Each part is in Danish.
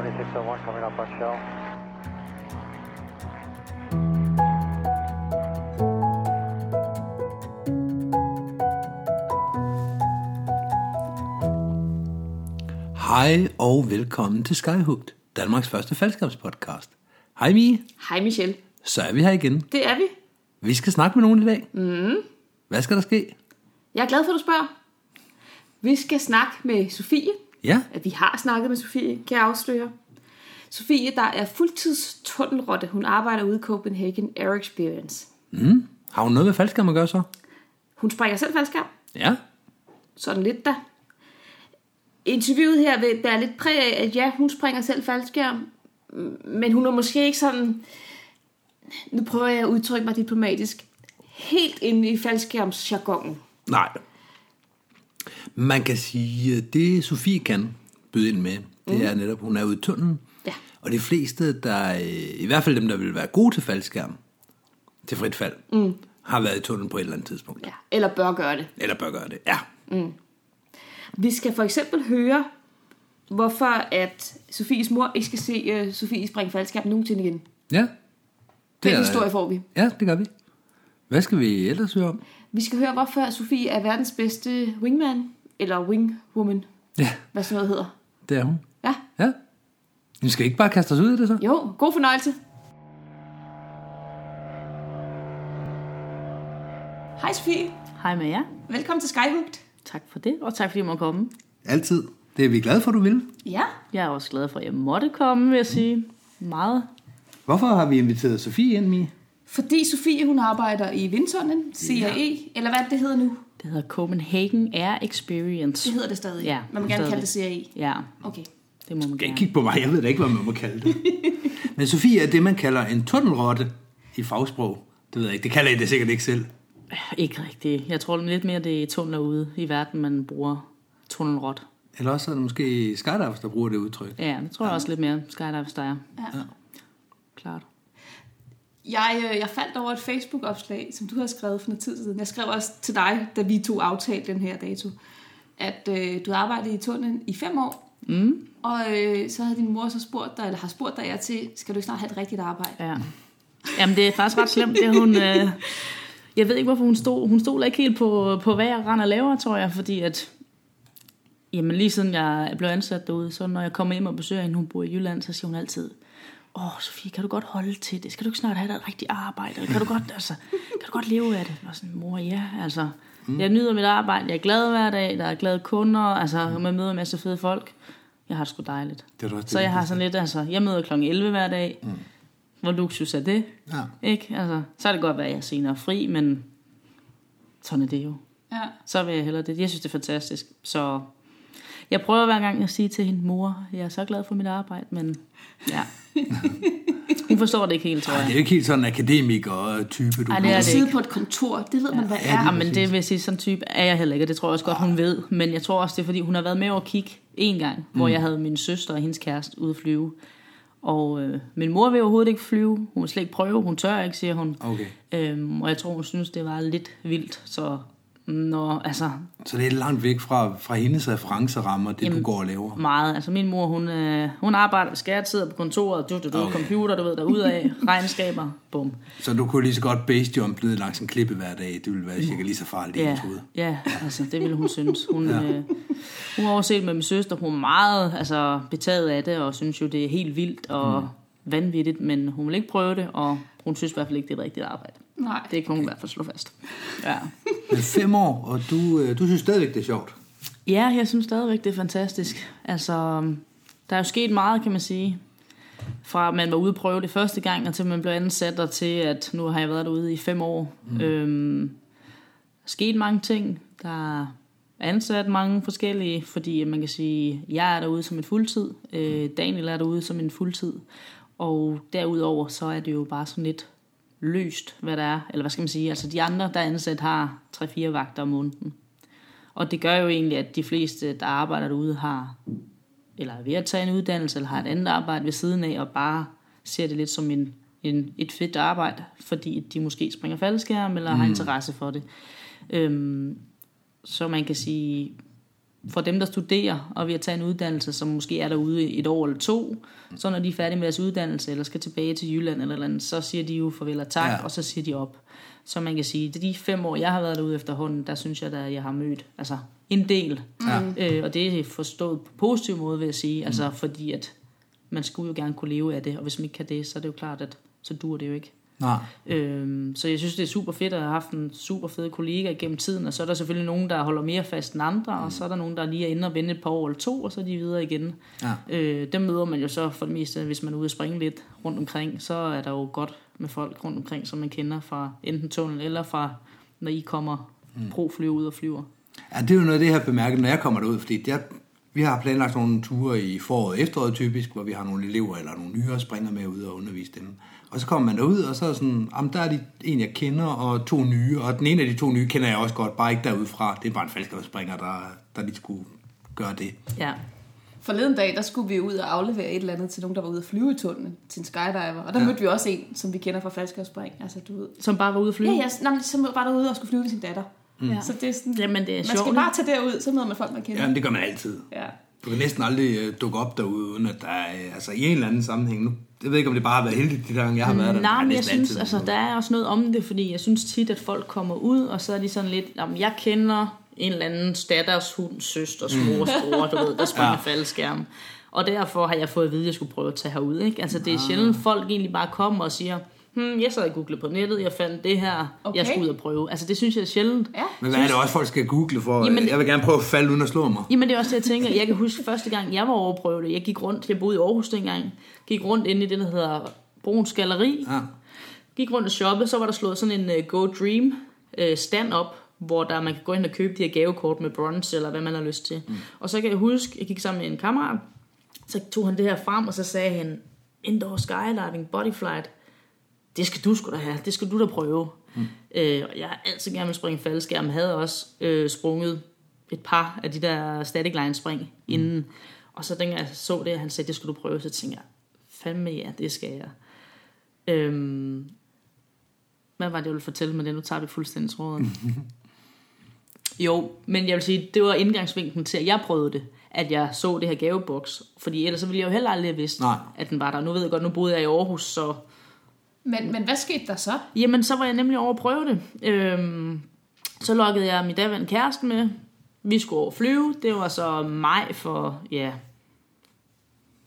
2601 coming up on shell. Hej og velkommen til Skyhooked, Danmarks første faldskabspodcast. Hej Mie, Hej Michelle. så er vi her igen. Det er vi. Vi skal snakke med nogen i dag. Mm. Hvad skal der ske? Jeg er glad for, at du spørger. Vi skal snakke med Sofie. Ja, At vi har snakket med Sofie, kan jeg afsløre. Sofie, der er fuldtidstunnelrotte. Hun arbejder ude i Copenhagen Air Experience. mm. har hun noget med faldskærm at gøre så? Hun springer selv faldskærm. Ja, Sådan lidt da. Interviewet her vil bære lidt præg af, at ja, hun springer selv faldskærm. Men hun er måske ikke sådan... Nu prøver jeg at udtrykke mig diplomatisk. Helt inde i faldskærmsjargonen. nej. Man kan sige, at det Sofie kan byde ind med, det er netop, hun er ude i tunnelen. Ja. Og de fleste, der, øh, i hvert fald dem, der vil være gode til faldskærm, til frit fald, mm. har været i tunnelen på et eller andet tidspunkt. ja. Eller bør gøre det. Eller bør gøre det, ja. Vi skal for eksempel høre, hvorfor at Sofies mor ikke skal se uh, Sofie springe faldskærm nogensinde igen. Ja. Den er- historie får vi. Ja, det gør vi. Hvad skal vi ellers høre om? Vi skal høre, hvorfor Sofie er verdens bedste wingman, eller wingwoman, Ja, hvad sådan noget hedder. det er hun. Ja, Ja. Vi skal ikke bare kaste os ud i det så? jo, god fornøjelse. Hej Sofie, Hej med jer. velkommen til Skyhooked. Tak for det, og tak fordi jeg må komme. Altid. Det er vi glade for, du vil. Ja, Jeg er også glad for, at jeg måtte komme, vil jeg sige. Meget. Hvorfor har vi inviteret Sofie ind, Mie? fordi Sofie hun arbejder i vindtunnelen, CAE, eller hvad det hedder nu. Det hedder Copenhagen Air Experience. Det hedder det stadig. Ja, Man må gerne kalde det CAE. Ja, Okay. det må man Kan gerne. ikke kigge på mig, jeg ved da ikke, hvad man må kalde det. Men Sofie er det, man kalder en tunnelrotte i fagsprog. Det ved jeg ikke, det kalder I det sikkert ikke selv. Ikke rigtigt. Jeg tror lidt mere, det er tunneler ude i verden, man bruger tunnelrot. Eller også er det måske skydivers, der bruger det udtryk. Ja, det tror jeg også lidt mere skydivers, der er. Ja. Klart. Jeg, øh, jeg faldt over et Facebook-opslag, som du har skrevet for noget tid siden. Jeg skrev også til dig, da vi to aftalte den her dato, at øh, du arbejdede i tunnelen i fem år. Mm. Og øh, så havde din mor så spurgt dig, eller har spurgt dig til, skal du ikke snart have et rigtigt arbejde? Ja. Jamen, det er faktisk ret slemt, det hun... Øh, jeg ved ikke, hvorfor hun stod. Hun stod ikke helt på, på hvad jeg render laver, tror jeg, fordi at... Jamen, lige siden jeg blev ansat derude, så når jeg kommer hjem og besøger hende, hun bor i Jylland, så siger hun altid, Åh, oh, Sofie, kan du godt holde til det? Skal du ikke snart have dig et rigtigt arbejde? Eller kan du godt, altså, kan du godt leve af det? Og sådan, mor, ja, altså. Jeg nyder mit arbejde, jeg er glad hver dag, der er glade kunder, altså, man møder en masse fede folk. Jeg har det sgu dejligt. Det er det Så jeg har sådan lidt, altså, jeg møder kl. 11 hver dag. Mm. Hvor luksus er det? Ja. Ikke? Altså, så er det godt være, at jeg er senere fri, men sådan er det jo. Ja. Så vil jeg hellere det. Jeg synes, det er fantastisk. Så jeg prøver hver gang at sige til hende, mor, jeg er så glad for mit arbejde, men ja. Hun forstår det ikke helt, tror Ej, det er jeg. jo ikke helt sådan en akademiker-type, du Ej, det er det sidde på et kontor, det ved man, hvad Ja, er. Ja, men det vil jeg sige, sådan en type er jeg heller ikke, og det tror jeg også godt, hun ved. Men jeg tror også, det er, fordi hun har været med over at kigge en gang, hvor jeg havde min søster og hendes kæreste ude at flyve. Og øh, min mor vil overhovedet ikke flyve. Hun vil slet ikke prøve. Hun tør ikke, siger hun. Okay. Øhm, og jeg tror, hun synes, det var lidt vildt. Så når, altså, Så det er langt væk fra, fra hendes referencerammer, det Jamen, du går og laver. meget. Altså min mor, hun, øh, hun arbejder ved sidder på kontoret, du, du, du, Okay. computer, du ved, der af, regnskaber, bum. Så du kunne lige så godt basejump ned langs en klippe hver dag. Det ville være cirka lige så farligt i Ja, hendes hoved. ja, altså det ville hun synes. Hun, ja. øh, hun har overset med min søster, hun er meget altså, betaget af det, og synes jo, det er helt vildt og mm. vanvittigt, men hun vil ikke prøve det, og hun synes i hvert fald ikke, det er et rigtigt arbejde. Nej. Det kan hun i hvert fald slå fast. Ja. Men fem år, og du, øh, du synes stadigvæk, det er sjovt. Ja, jeg synes stadigvæk, det er fantastisk. Altså, der er jo sket meget, kan man sige. Fra at man var ude at prøve det første gang, og til man blev ansat, og til at nu har jeg været derude i fem år. Mm. Øhm, der er sket mange ting. Der er ansat mange forskellige, fordi man kan sige, jeg er derude som en fuldtid. Øh, Daniel er derude som en fuldtid. Og derudover, så er det jo bare sådan lidt løst, hvad der er. Eller hvad skal man sige? Altså de andre, der er ansat, har 3-4 vagter om måneden. Og det gør jo egentlig, at de fleste, der arbejder derude, har eller er ved at tage en uddannelse, eller har et andet arbejde ved siden af, og bare ser det lidt som en, en, et fedt arbejde, fordi de måske springer faldskærm, eller mm. har interesse for det. Øhm, så man kan sige, for dem, der studerer og vil tage en uddannelse, som måske er derude et år eller to, så når de er færdige med deres uddannelse, eller skal tilbage til Jylland eller, eller andet, så siger de jo farvel og tak, Ja. og så siger de op. Så man kan sige, er de fem år, jeg har været derude efterhånden, der synes jeg, at jeg har mødt altså, en del. Ja. Øh, og det er forstået på positiv måde, vil jeg sige, altså fordi at man skulle jo gerne kunne leve af det, og hvis man ikke kan det, så er det jo klart, at så dur det jo ikke. Nej. Øhm, så jeg synes, det er super fedt at have haft en super fed kollega gennem tiden, og så er der selvfølgelig nogen, der holder mere fast end andre, mm. og så er der nogen, der lige er inde og vende et par år eller to, og så er de videre igen. Ja. Øh, dem møder man jo så for det meste, hvis man er ude at springe lidt rundt omkring, så er der jo godt med folk rundt omkring, som man kender fra enten tunnel eller fra, når I kommer mm. proflyver ud og flyver. Ja, det er jo noget af det, jeg har bemærket, når jeg kommer derud, fordi jeg, vi har planlagt nogle ture i foråret og efteråret typisk, hvor vi har nogle elever eller nogle nyere springer med ud og undervise dem. Og så kommer man derud, og så er sådan, jamen, der er de, en, jeg kender, og to nye, og den ene af de to nye kender jeg også godt, bare ikke derudfra. Det er bare en faldskabsspringer, der, der lige skulle gøre det. Ja, Forleden dag, der skulle vi ud og aflevere et eller andet til nogen, der var ude at flyve i tunnelen til en skydiver. Og der Ja. mødte vi også en, som vi kender fra faldskabsspring. Altså, du ved. som bare var ude at flyve. Ja, ja, nå, men som var derude og skulle flyve med sin datter. Ja. Så det er sådan, Jamen, det er man sjovt, skal bare tage derud, så møder man folk, man kender. Jamen, det gør man altid. Ja. Du kan næsten aldrig øh, dukke op derude, uden at der er, øh, altså i en eller anden sammenhæng. Nu, jeg ved ikke, om det bare har været heldigt, de gange, jeg har været der. Nej, men jeg synes, altid altså, der er også noget om det, fordi jeg synes tit, at folk kommer ud, og så er de sådan lidt, jamen, jeg kender en eller anden datters hund, søsters mors bror, du ved, der springer Ja. ja. faldskærm. Og derfor har jeg fået at vide, at jeg skulle prøve at tage herud. Ikke? Altså, det er sjældent, folk egentlig bare kommer og siger, hmm, jeg sad og googlede på nettet, jeg fandt det her, okay. Jeg skulle ud og prøve. Altså, det synes jeg er sjældent. Ja. Men hvad er det også, folk skal google for? Jamen, jeg vil gerne prøve at falde uden at slå mig. Jamen det er også det, jeg tænker. Jeg kan huske første gang, jeg var over at prøve det. Jeg gik rundt, jeg boede i Aarhus dengang. Gik rundt inde i det, der hedder Bruns Galeri. Ja. Gik rundt og shoppe, så var der slået sådan en uh, Go Dream uh, stand op, hvor der man kan gå ind og købe de her gavekort med bronze, eller hvad man har lyst til. Mm. Og så kan jeg huske, jeg gik sammen med en kammerat, så tog han det her frem, og så sagde han, indoor skydiving, bodyflight, det skal du sgu da have, det skal du da prøve. Mm. Øh, og jeg har altid gerne vil springe faldskærm, havde også øh, sprunget et par af de der static line spring mm. inden. Og så dengang jeg så det, og han sagde, det skulle du prøve, så tænkte jeg, fandme ja, det skal jeg. Øhm, hvad var det, jeg ville fortælle med det? Nu tager vi fuldstændig tråden. jo, men jeg vil sige, det var indgangsvinklen til, at jeg prøvede det. At jeg så det her gaveboks. Fordi ellers så ville jeg jo heller aldrig have vidst, Nej. at den var der. Nu ved jeg godt, nu boede jeg i Aarhus, så... Men, men hvad skete der så? Jamen, så var jeg nemlig over at prøve det. Øhm, så lukkede jeg min daværende kæreste med. Vi skulle over flyve. Det var så maj for, ja,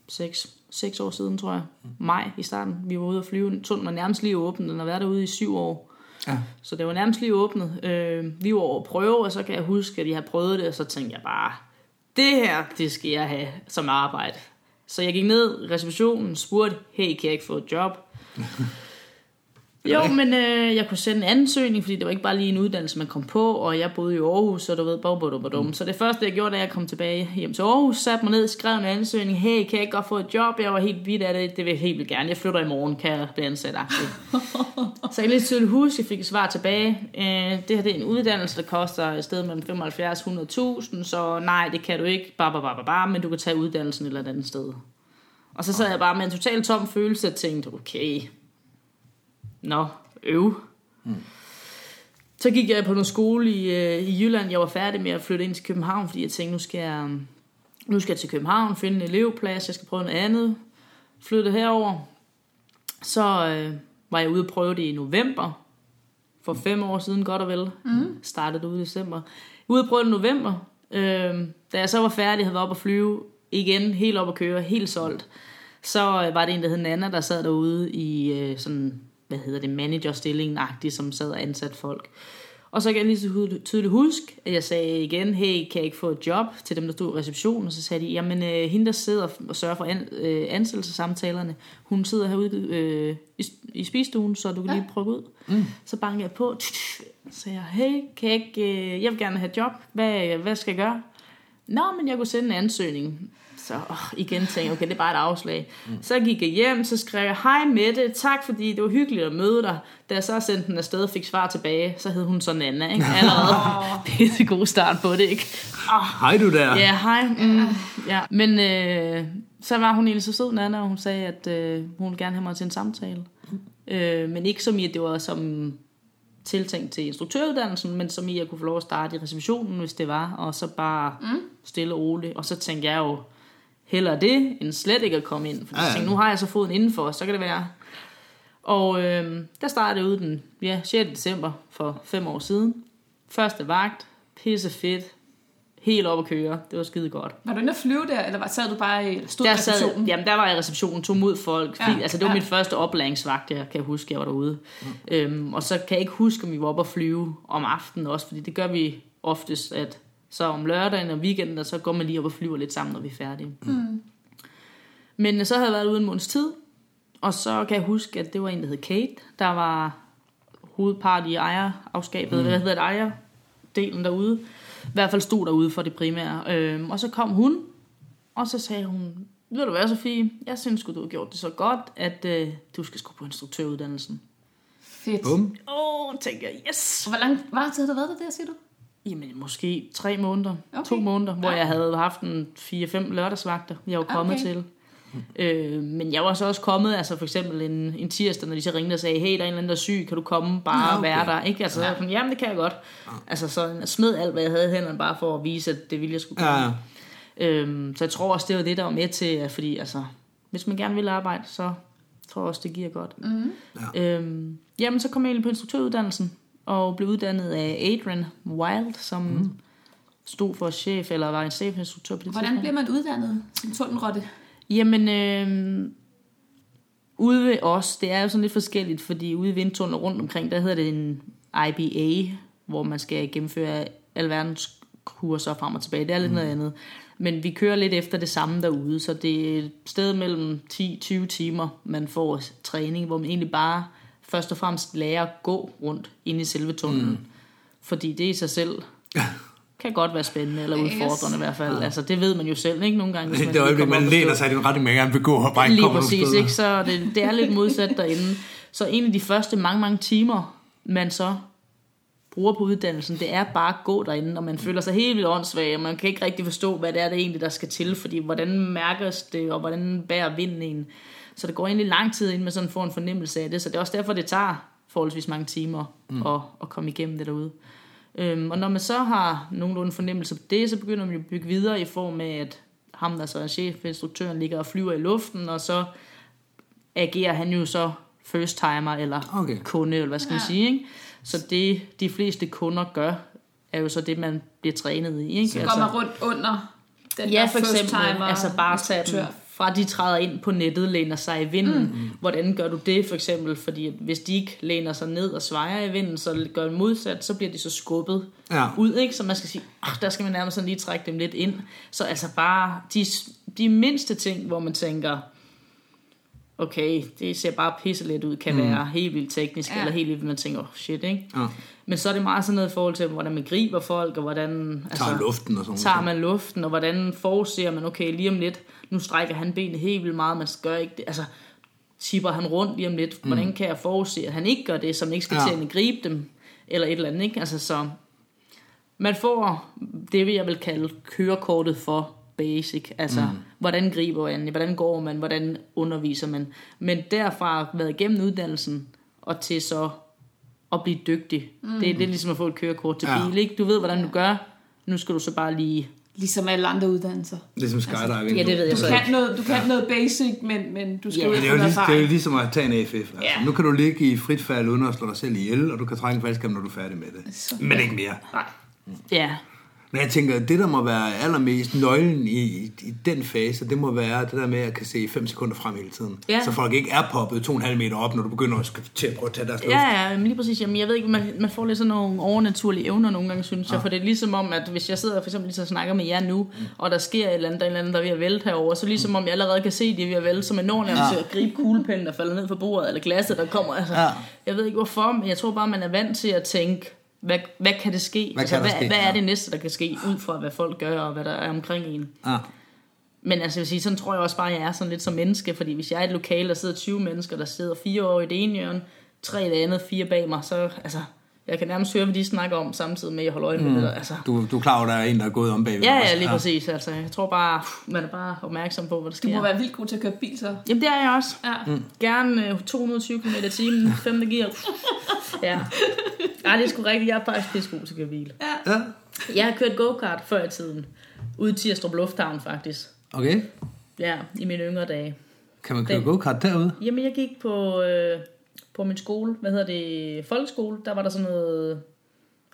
6, 6 år siden, tror jeg. Maj i starten. Vi var ude at flyve. Tunnelen var nærmest lige åbnet. Den har været derude i syv år. Ja. Så det var nærmest lige åbnet. Øh, vi var over at prøve, og så kan jeg huske, at jeg havde prøvet det, og så tænkte jeg bare, det her, det skal jeg have som arbejde. Så jeg gik ned i receptionen, spurgte, hey, kan jeg ikke få et job? Jo, men øh, jeg kunne sende en ansøgning, fordi det var ikke bare lige en uddannelse, man kom på, og jeg boede i Aarhus, så du ved, bum, bum, bum. Mm. Så det første, jeg gjorde, da jeg kom tilbage hjem til Aarhus, satte mig ned, skrev en ansøgning, hey, kan jeg ikke godt få et job? Jeg var helt vidt af det, det vil jeg helt vildt gerne. Jeg flytter i morgen, kan jeg blive ansat. Så jeg lidt tydeligt hus, jeg fik et svar tilbage. Øh, det her det er en uddannelse, der koster et sted mellem 75 og 100.000, så nej, det kan du ikke, bare, bare, bare, bare, men du kan tage uddannelsen et eller andet sted. Og så sad jeg bare med en totalt tom følelse og tænkte, okay, nå, øv. Mm. Så gik jeg på noget skole i, øh, i Jylland. Jeg var færdig med at flytte ind til København, fordi jeg tænkte, nu skal jeg, nu skal jeg til København, finde en elevplads, jeg skal prøve noget andet. Flytte herover. Så øh, var jeg ude og prøve det i november, for fem år siden godt og vel. Mm. Startede ude i december. Ude og prøve det i november. Øh, da jeg så var færdig, havde været op at flyve igen, helt op at køre, helt solgt. Så øh, var det en, der hed Nana, der sad derude i øh, sådan, hvad hedder det, managerstillingen-agtig, som sad og ansat folk. Og så kan jeg lige så tydeligt- huske, at jeg sagde igen, hey, kan jeg ikke få et job til dem, der stod i receptionen? Og så sagde de, jamen øh, hende, der sidder og sørger for an, øh, ansættelsessamtalerne, hun sidder herude øh, i, i spisestuen, så du kan lige prøve ud. Mm. Så bankede jeg på, så sagde jeg, hey, kan jeg ikke, øh, jeg vil gerne have et job, hvad, hvad skal jeg gøre? Nå, men jeg kunne sende en ansøgning. Så åh, igen tænkte jeg, okay, det er bare et afslag. Mm. Så gik jeg hjem, så skrev jeg, hej Mette, tak fordi det var hyggeligt at møde dig. Da jeg så sendte den afsted og fik svar tilbage, så hed hun så Nana, ikke? Allerede pisse god start på det, ikke? Hej du der. Ja, hej. Mm, ja. Men øh, så var hun egentlig så sød, Nana, og hun sagde, at øh, hun ville gerne have mig til en samtale. Øh, men ikke som i, at det var som tiltænkt til instruktøruddannelsen, men som i at kunne få lov at starte i receptionen, hvis det var, og så bare mm. stille og roligt. Og så tænkte jeg jo, hellere det, end slet ikke at komme ind. For Ja, jeg ja. tænkte, nu har jeg så foden indenfor, så kan det være. Og øh, der startede jeg ud den ja, 6. december for fem år siden. Første vagt, pisse fedt, helt op at køre. Det var skide godt. Var du inde at flyve der, eller var, sad du bare i stod Der, sad, receptionen? jamen, der var jeg i receptionen, tog mod folk. Ja, altså, det var ja. min første oplæringsvagt, jeg kan huske, jeg var derude. Mm. Øhm, og så kan jeg ikke huske, om vi var oppe at flyve om aftenen også, fordi det gør vi oftest, at så om lørdagen og weekenden, og så går man lige op og flyver lidt sammen, når vi er færdige. Mm. Men øh, så havde jeg været ude en måneds tid, og så kan jeg huske, at det var en, der hed Kate, der var hovedpart i ejerafskabet, mm. eller hvad hedder det, ejerdelen derude. I hvert fald stod derude for det primære. Øhm, og så kom hun, og så sagde hun, ved du hvad, Sofie, jeg synes sgu, du har gjort det så godt, at øh, du skal sgu på instruktøruddannelsen. Fedt. Bum. Åh, oh, tænker jeg, yes! Og hvor lang, hvor lang tid har du været der, der, siger du? Jamen, måske tre måneder, Okay. to måneder, hvor Ja. jeg havde haft en 4-5 lørdagsvagter, jeg var kommet Okay. til. Øh, men jeg var så også kommet, altså for eksempel en, en tirsdag, når de så ringede og sagde, hey, der er en eller anden, der er syg, kan du komme bare Ja, og være okay. der? Ikke? Altså, ja. sådan, jamen det kan jeg godt. Altså, så jeg smed alt, hvad jeg havde i hænderne, bare for at vise, at det ville jeg skulle komme. Ja, Øhm, så jeg tror også, det var det, der var med til, fordi altså, hvis man gerne vil arbejde, så tror jeg også, det giver godt. Mm. Ja. Øhm, jamen, så kom jeg egentlig på instruktøruddannelsen, og blev uddannet af Adrian Wild, som mm. stod for chef, eller var en chefinstruktør på det Hvordan bliver man uddannet som tunnelrotte? Jamen, øh, ude ved os, det er jo sådan lidt forskelligt, fordi ude i vindtunnel rundt omkring, der hedder det en IBA, hvor man skal gennemføre alverdens kurser frem og tilbage. Det er lidt mm. noget andet. Men vi kører lidt efter det samme derude, så det er et sted mellem 10-20 timer, man får træning, hvor man egentlig bare først og fremmest lærer at gå rundt inde i selve tunnelen. Mm. Fordi det i sig selv kan godt være spændende, eller udfordrende i hvert fald. Altså, det ved man jo selv, ikke? Nogle gange, hvis Det lige er øjeblik, kommer man læner sig i den retning, man gerne vil gå, og bare ikke Lige præcis, ikke? Så det, det er lidt modsat derinde. Så en af de første mange, mange timer, man så bruger på uddannelsen, det er bare at gå derinde, og man føler sig helt vildt åndssvag, og man kan ikke rigtig forstå, hvad det er, det egentlig, der skal til, fordi hvordan mærkes det, og hvordan bærer vinden en. Så det går egentlig lang tid, inden man sådan får en fornemmelse af det, så det er også derfor, det tager forholdsvis mange timer mm. at, at komme igennem det derude. Øhm, og når man så har nogenlunde fornemmelse på det, så begynder man jo at bygge videre i form af, at ham, der så er chefinstruktøren, ligger og flyver i luften, og så agerer han jo så first timer eller Okay. kunde, eller hvad skal man Ja. sige. Ikke? Så det, de fleste kunder gør, er jo så det, man bliver trænet i. Ikke? Så går man rundt under den Ja, der for first eksempel, timer altså bare tage instruktør. Fra de træder ind på nettet, læner sig i vinden. Mm. Hvordan gør du det for eksempel? Fordi hvis de ikke læner sig ned og svejer i vinden, så gør det modsat, så bliver de så skubbet Ja. ud, ikke? Så man skal sige, ah, der skal man nærmest sådan lige trække dem lidt ind. Så altså bare de, de mindste ting, hvor man tænker, okay, det ser bare pisse lidt ud, kan mm. være helt vildt teknisk, Ja. eller helt vildt, man tænker, oh, shit, ikke? Ja. Men så er det meget sådan noget i forhold til, hvordan man griber folk, og hvordan... altså, Tager luften og sådan tager man luften, og hvordan forudser man, okay, lige om lidt, nu strækker han benet helt vildt meget, man gør ikke det, altså, tipper han rundt lige om lidt, hvordan kan jeg forudse, at han ikke gør det, så man ikke skal Ja. til at gribe dem, eller et eller andet, ikke? Altså, så man får det, vil jeg vil kalde kørekortet for basic, altså, mm. hvordan griber man, hvordan går man, hvordan underviser man, men derfra været igennem uddannelsen, og til så at blive dygtig. Mm. Det er lidt ligesom at få et kørekort til Ja. bil, ikke? Du ved, hvordan du gør, nu skal du så bare lige Ligesom alle andre uddannelser. Ligesom skydiving. Ja, det ved jeg Du så kan noget, du kan noget basic, men, men du skal Ja, ud Men det er, jo få lige, det er jo ligesom at tage en AFF. Altså, Ja. Nu kan du ligge i frit fald uden at slå dig selv ihjel, og du kan trække en faldskærm, når du er færdig med det. Så- Men ikke mere. Nej. Ja, Men jeg tænker, det der må være allermest nøglen i, i, i den fase, det må være det der med at kan se 5 sekunder frem hele tiden. Ja. Så folk ikke er poppet 2,5 meter op, når du begynder at til at prøve at tage deres luft. ja, ja, men lige præcis. Jamen, jeg ved ikke, man, man får lidt sådan nogle overnaturlige evner nogle gange, synes jeg. For det er ligesom om, at hvis jeg sidder for eksempel lige så snakker med jer nu, og der sker et eller andet, der er en eller anden, der er ved at vælte herover, så ligesom om jeg allerede kan se, at de er ved at vælte, så man når nærmest til at gribe kuglepinden, der falder ned fra bordet, eller glasset, der kommer. Altså, Ja. Jeg ved ikke hvorfor, men jeg tror bare, man er vant til at tænke, hvad, hvad kan det ske? Hvad altså, kan hvad, ske? hvad er Ja. det næste, der kan ske, ud fra hvad folk gør, og hvad der er omkring en? Ja. Men altså, jeg vil sige, sådan tror jeg også bare, at jeg er sådan lidt som menneske, fordi hvis jeg er i et lokale, der sidder 20 mennesker, der sidder fire år i det ene hjørne, tre i det andet, fire bag mig, så altså, jeg kan nærmest høre, hvad de snakker om, samtidig med, at jeg holder øje med mm. det. Altså, Du, du er klar over, at der er en, der er gået om bagved. ja, ja, lige præcis. Altså, jeg tror bare, man er bare opmærksom på, hvad der Du sker. må være vildt god til at køre bil, så. Jamen, det er jeg også. Ja. Gerne øh, 220 km i timen, 5. gear. Ja. Ej, det er sgu rigtigt. Jeg er faktisk pisse god til at køre bil. Ja. Jeg har kørt go-kart før i tiden. Ude i Tirstrup Lufthavn, faktisk. Okay. Ja, i mine yngre dage. Kan man køre Den- go-kart derude? Jamen, jeg gik på, øh, på min skole. Hvad hedder det? Folkeskole. Der var der sådan noget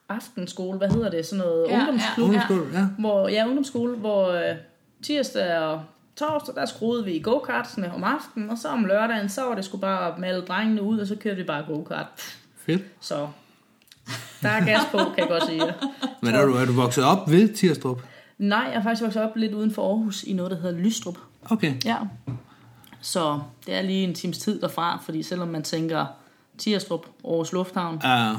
aftenskole. Hvad hedder det? Sådan noget Ja, ja. ungdomsklub. Ungdomsskole, ja. Hvor, ja, ungdomsskole, hvor øh, tirsdag og torsdag, der skruede vi go-kartsene om aftenen, og så om lørdagen, så var det sgu bare med alle drengene ud, og så kørte vi bare go-kart. Fedt. Så der er gas på, kan jeg godt sige. Men er du, er du vokset op ved Tirstrup? Nej, jeg er faktisk vokset op lidt uden for Aarhus i noget, der hedder Lystrup. Okay. Ja. Så det er lige en times tid derfra, fordi selvom man tænker Tirstrup, Aarhus Lufthavn, Ja.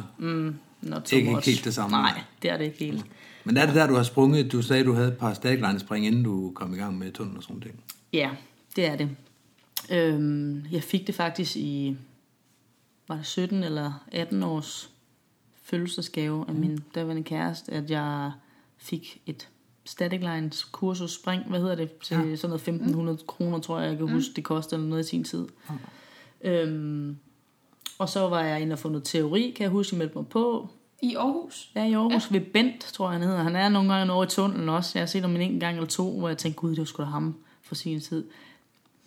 not so Ikke much. helt det samme. Nej, det er det ikke helt. Men er det der, du har sprunget? Du sagde, du havde et par stagline-spring, inden du kom i gang med tunnel og sådan ting. Ja, det er det. Øhm, jeg fik det faktisk i, var det 17 eller 18 års fødselsdagsgave af min daværende kæreste, at jeg fik et Static Lines kursus spring, hvad hedder det, til ja. sådan noget 1500 kroner, tror jeg, jeg kan huske, det kostede eller noget i sin tid. Øhm, og så var jeg inde og få noget teori, kan jeg huske, jeg meldte mig på. I Aarhus? Ja, i Aarhus ja. ved Bent, tror jeg han hedder. Han er nogle gange over i tunnelen også. Jeg har set ham en enkelt gang eller to, hvor jeg tænkte, gud, det var sgu da ham for sin tid.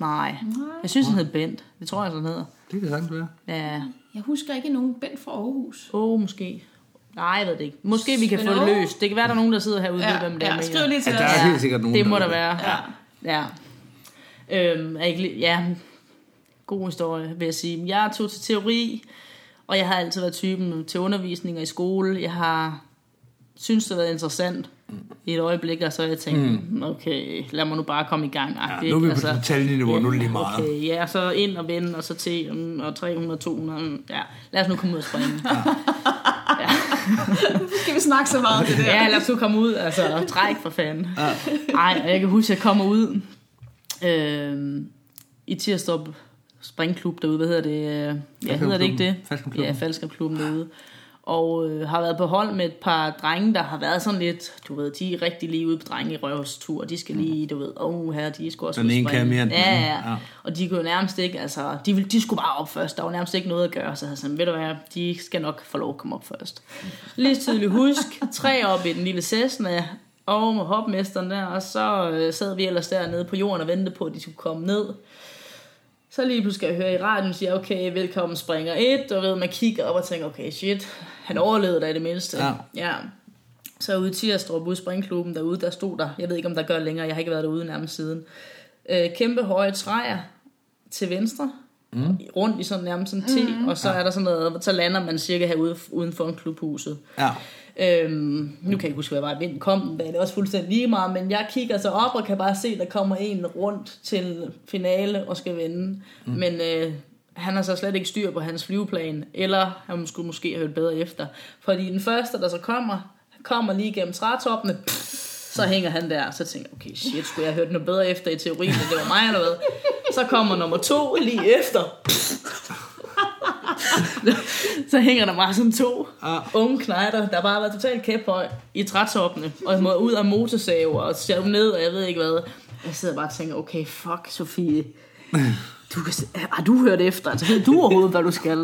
Nej. Nej. Jeg synes, han hed Bent. Det tror jeg, han hedder. Det kan sagtens være. Ja. Jeg husker ikke nogen Bent fra Aarhus. Åh, oh, måske. Nej, jeg ved det ikke. Måske vi kan Men få det løst. Det kan være, der er nogen, der sidder herude ja, ved, hvem det er. ja, skriv lige til Ja, os. der er helt sikkert nogen, Det må der være. Ja. ja. Øhm, er ikke, li- ja. God historie, vil jeg sige. Jeg tog til teori, og jeg har altid været typen til undervisninger i skole. Jeg har synes, det har været interessant i et øjeblik, og så jeg tænkt, mm. okay, lad mig nu bare komme i gang. Ja, nu er vi på detaljeniveau, nu er det lige meget. Okay, ja, så ind og vende, og så til, mm, og 300, 200, mm, ja, lad os nu komme ud og springe. Skal vi snakke så meget om det der? Ja, lad os nu komme ud, altså, træk for fanden. Ej, og jeg kan huske, at jeg kommer ud øh, i Tirstrup Springklub derude, hvad hedder det? øh, Ja, hedder det ikke det? Falskamklubben. Ja, Falskamklubben derude. Og øh, har været på hold med et par drenge, der har været sådan lidt, du ved, de er rigtig lige ude på drenge i røvstur. De skal lige, du ved, åh oh, her, de skal også Den ene kan springe. mere ja, ja, Ja. Og de kunne jo nærmest ikke, altså, de, ville, de skulle bare op først. Der var nærmest ikke noget at gøre. Så jeg sådan, ved du hvad, de skal nok få lov at komme op først. Lige tydeligt husk, tre op i den lille Cessna, og med hopmesteren der, og så øh, sad vi ellers dernede på jorden og ventede på, at de skulle komme ned. Så lige pludselig skal jeg høre i radioen, siger, okay, velkommen springer 1, og ved, man kigger op og tænker, okay, shit, han overlevede da i det mindste. Ja. ja. Så ude i Tirstrup, ude i springklubben derude, der stod der, jeg ved ikke, om der gør længere, jeg har ikke været derude nærmest siden, øh, kæmpe høje træer til venstre, mm. rundt i sådan nærmest sådan en T, mm. og så er der sådan noget, så lander man cirka herude uden for en klubhuset. Ja. Øhm, nu kan jeg ikke huske, hvad var vinden kom, dag, det er også fuldstændig lige meget, men jeg kigger så op og kan bare se, der kommer en rundt til finale og skal vinde. Mm. Men øh, han har så slet ikke styr på hans flyveplan, eller han skulle måske have hørt bedre efter. Fordi den første, der så kommer, kommer lige gennem trætoppene, så hænger han der, så tænker jeg, okay, shit, skulle jeg have hørt noget bedre efter i teorien, end det var mig eller hvad? Så kommer nummer to lige efter. så hænger der bare sådan to Ah. unge knejder, der bare har været totalt kæphøj i trætoppene, og må ud af motorsaver og stjæve ned, og jeg ved ikke hvad. Jeg sidder bare og tænker, okay, fuck Sofie. Du kan, har du hørt efter? Altså, ved du overhovedet, hvad du skal?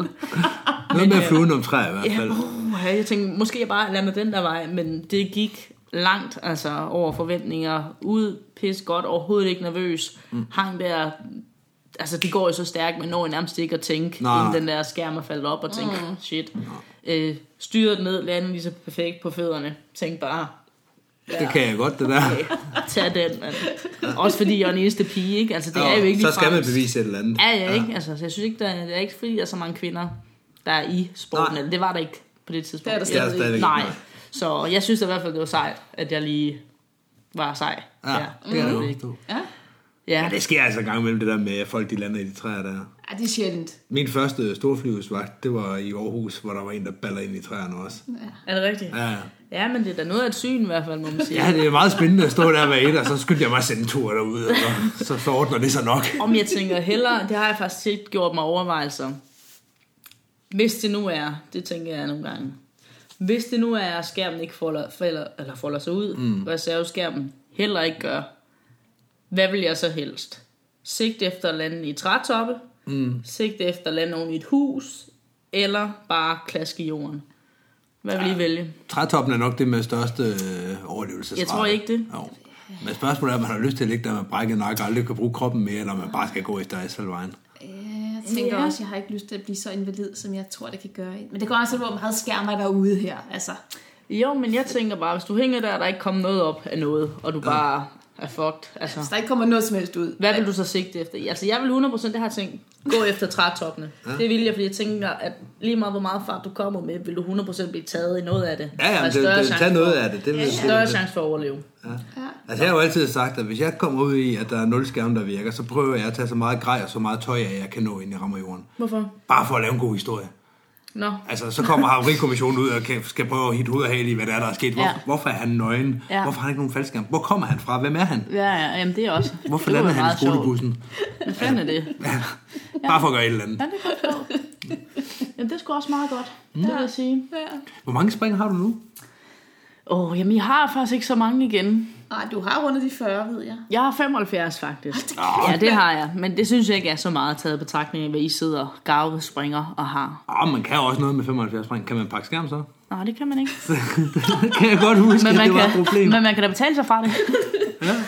Noget med at flyve om træ i hvert Ja, fald. uh, jeg tænkte, måske jeg bare lader mig den der vej, men det gik langt, altså over forventninger. Ud, pis godt, overhovedet ikke nervøs. Mm. Hang der, altså det går jo så stærkt, men når jeg nærmest ikke at tænke, Nej. inden den der skærm er faldet op og tænke, mm. shit. Øh, styret ned, lande lige så perfekt på fødderne. Tænk bare, Det kan jeg godt, det der. okay, tag den. Man. Også fordi jeg er den eneste pige, ikke? Altså det er jo ikke så skal man bevise et eller andet. Ja, ja, ikke? Altså, så jeg synes ikke, der, det er ikke fordi, der er så mange kvinder, der er i sporten. Nej. Eller det var der ikke på det tidspunkt. Det er der Det er stadig ikke, Nej. Så jeg synes i hvert fald, det var sejt, at jeg lige var sej. Ja, det kan jeg godt forstå. Ja. Ja, Ja, det sker altså en gang imellem det der med, at folk de lander i de træer der. ja, det er sjældent. Min første storflyvesvagt, det var i Aarhus, hvor der var en, der baller ind i træerne også. er det rigtigt? Ja, Ja, men det er da noget af et syn i hvert fald, må man sige. ja det er meget spændende at stå der med et, og så skyndte jeg mig at sende en tur derude, og så, så ordner det sig nok. Om jeg tænker hellere, det har jeg faktisk set gjort mig overvejelser. Hvis det nu er, det tænker jeg nogle gange. Hvis det nu er, at skærmen ikke folder, falder, eller folder sig ud, mm. reserveskærmen heller ikke gør, hvad vil jeg så helst? Sigt efter at lande i trætoppe, mm. sigt efter at lande oven i et hus, eller bare klaske i jorden? Hvad vil I vælge? Trætoppen er nok det med største øh, overlevelsesrate. Jeg tror ikke det. Jo. Men spørgsmålet er, om man har lyst til at ligge der med brækket nakke og aldrig kan bruge kroppen mere, eller om man bare skal gå efter asfaltvejen. Jeg tænker Ja. også, jeg har ikke lyst til at blive så invalid, som jeg tror, det kan gøre. Men det går også, hvor meget skærmer derude her. Altså, Jo, men jeg tænker bare, hvis du hænger der, og der ikke kommer noget op af noget, og du bare er fucked, altså... hvis der ikke kommer noget som helst ud. Hvad vil du så sigte efter? Altså, jeg vil 100% det har jeg tænkt, gå efter trætoppene. Ja. Det vil jeg, fordi jeg tænker, at lige meget hvor meget fart du kommer med, vil du 100% blive taget i noget af det. Ja, ja, men det, større det, tag noget for- af det. det, vil, Større det, chance for at overleve. Altså, jeg har jo altid sagt, at hvis jeg kommer ud i, at der er nul skærm, der virker, så prøver jeg at tage så meget grej og så meget tøj af, jeg kan nå, inden jeg rammer jorden. Hvorfor? Bare for at lave en god historie. Nå, Altså, så kommer havarikommissionen ud og kan, skal prøve at hitte og hale i, hvad der er, der er sket. Hvor, Ja. Hvorfor er han nøgen? Ja. Hvorfor har han ikke nogen faldskærm? Hvor kommer han fra? Hvem er han? ja, ja, jamen det er også. Hvorfor det lander han i skolebussen? Hvad fanden er det? Bare for at gøre et eller andet. Ja, det kan jeg. Jamen, det er også meget godt, det vil jeg sige. Hvor mange spring har du nu? Åh, oh, jamen, jeg har faktisk ikke så mange igen. Nej, du har rundet de 40, ved jeg. Jeg har 75 faktisk. Ja, det har jeg. Men det synes jeg ikke er så meget taget i betragtning af, hvad I sidder garvet springer og har. Åh, man kan jo også noget med 75 spring. Kan man pakke skærm så? Nej, det kan man ikke. det kan jeg godt huske, Men at man, det var et problem. men man kan da betale sig fra det.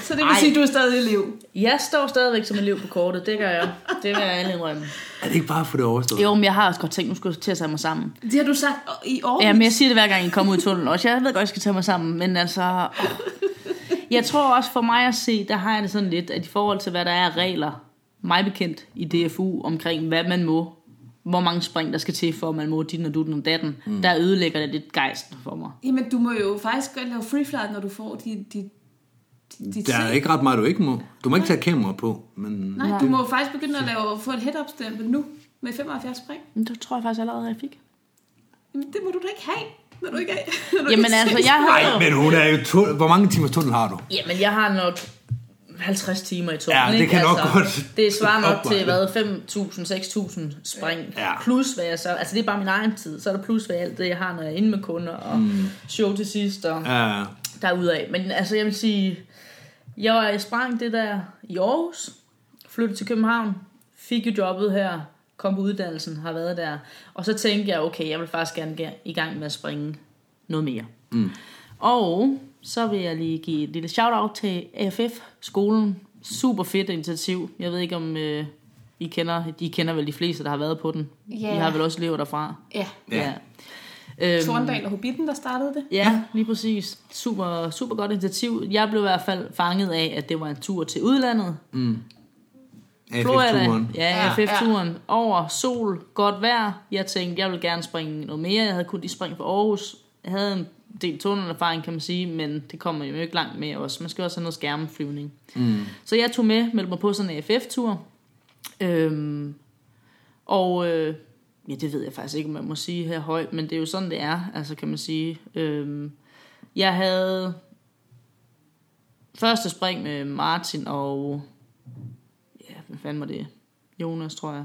Så det vil Ej. sige, at du er stadig elev. Jeg står stadigvæk som elev på kortet, det gør jeg. Det vil jeg alle indrømme. Er det ikke bare for det overstået? Jo, men jeg har også godt tænkt, nu skulle jeg til at tage mig sammen. Det har du sagt i år. Ja, men jeg siger det hver gang, I kommer ud i tunnelen også. Jeg ved godt, jeg skal tage mig sammen, men altså... åh. Jeg tror også for mig at se, der har jeg det sådan lidt, at i forhold til, hvad der er af regler, mig bekendt i DFU, omkring hvad man må, hvor mange spring der skal til, for at man må dit og dutten og datten, mm. der ødelægger det lidt gejsten for mig. Jamen, du må jo faktisk godt lave free flight, når du får de, de, de, de Der er ikke ret meget, du ikke må. Du må ikke tage kamera på, men... Nej, du må jo faktisk begynde at lave, få et head-up stempel nu med 75 spring. Men det tror jeg faktisk allerede, jeg fik. Jamen, det må du da ikke have, når du ikke er... Når du Jamen ikke altså, jeg har Nej, jo... men hun er jo... Tu- Hvor mange timers tunnel har du? Jamen, jeg har nok 50 timer i tunnelen, Ja, det ikke? kan nok godt Det svarer nok til, hvad, 5.000, 6.000 spring. Ja. Plus, hvad jeg så... Altså, det er bare min egen tid. Så er der plus, hvad alt det, jeg har, når jeg er inde med kunder, og mm. show til sidst, og Ja, derudaf. Men altså, jeg vil sige... Jeg var sprang det der i Aarhus, flyttede til København, fik jo jobbet her, kom på uddannelsen, har været der. Og så tænkte jeg, okay, jeg vil faktisk gerne ge- i gang med at springe noget mere. Mm. Og så vil jeg lige give et lille shout-out til AFF-skolen. Super fedt initiativ. Jeg ved ikke, om øh, I kender, de kender vel de fleste, der har været på den. Ja. I har vel også elever derfra. Ja, Ja. Øhm, Torndal og Hobbiten, der startede det. Ja, lige præcis. Super, super godt initiativ. Jeg blev i hvert fald fanget af, at det var en tur til udlandet. Florida, ja, Ja, FF-turen. Over sol, godt vejr. Jeg tænkte, jeg ville gerne springe noget mere. Jeg havde kun de spring for Aarhus. Jeg havde en del tunnelerfaring, kan man sige, men det kommer jo ikke langt med også. Man skal også have noget skærmflyvning. Mm. Så jeg tog med, meldte mig på sådan en AFF-tur. Øhm, og øh, ja, det ved jeg faktisk ikke, om man må sige her højt, men det er jo sådan, det er, altså kan man sige. Øhm, jeg havde første spring med Martin og ja, hvad fanden var det? Jonas, tror jeg.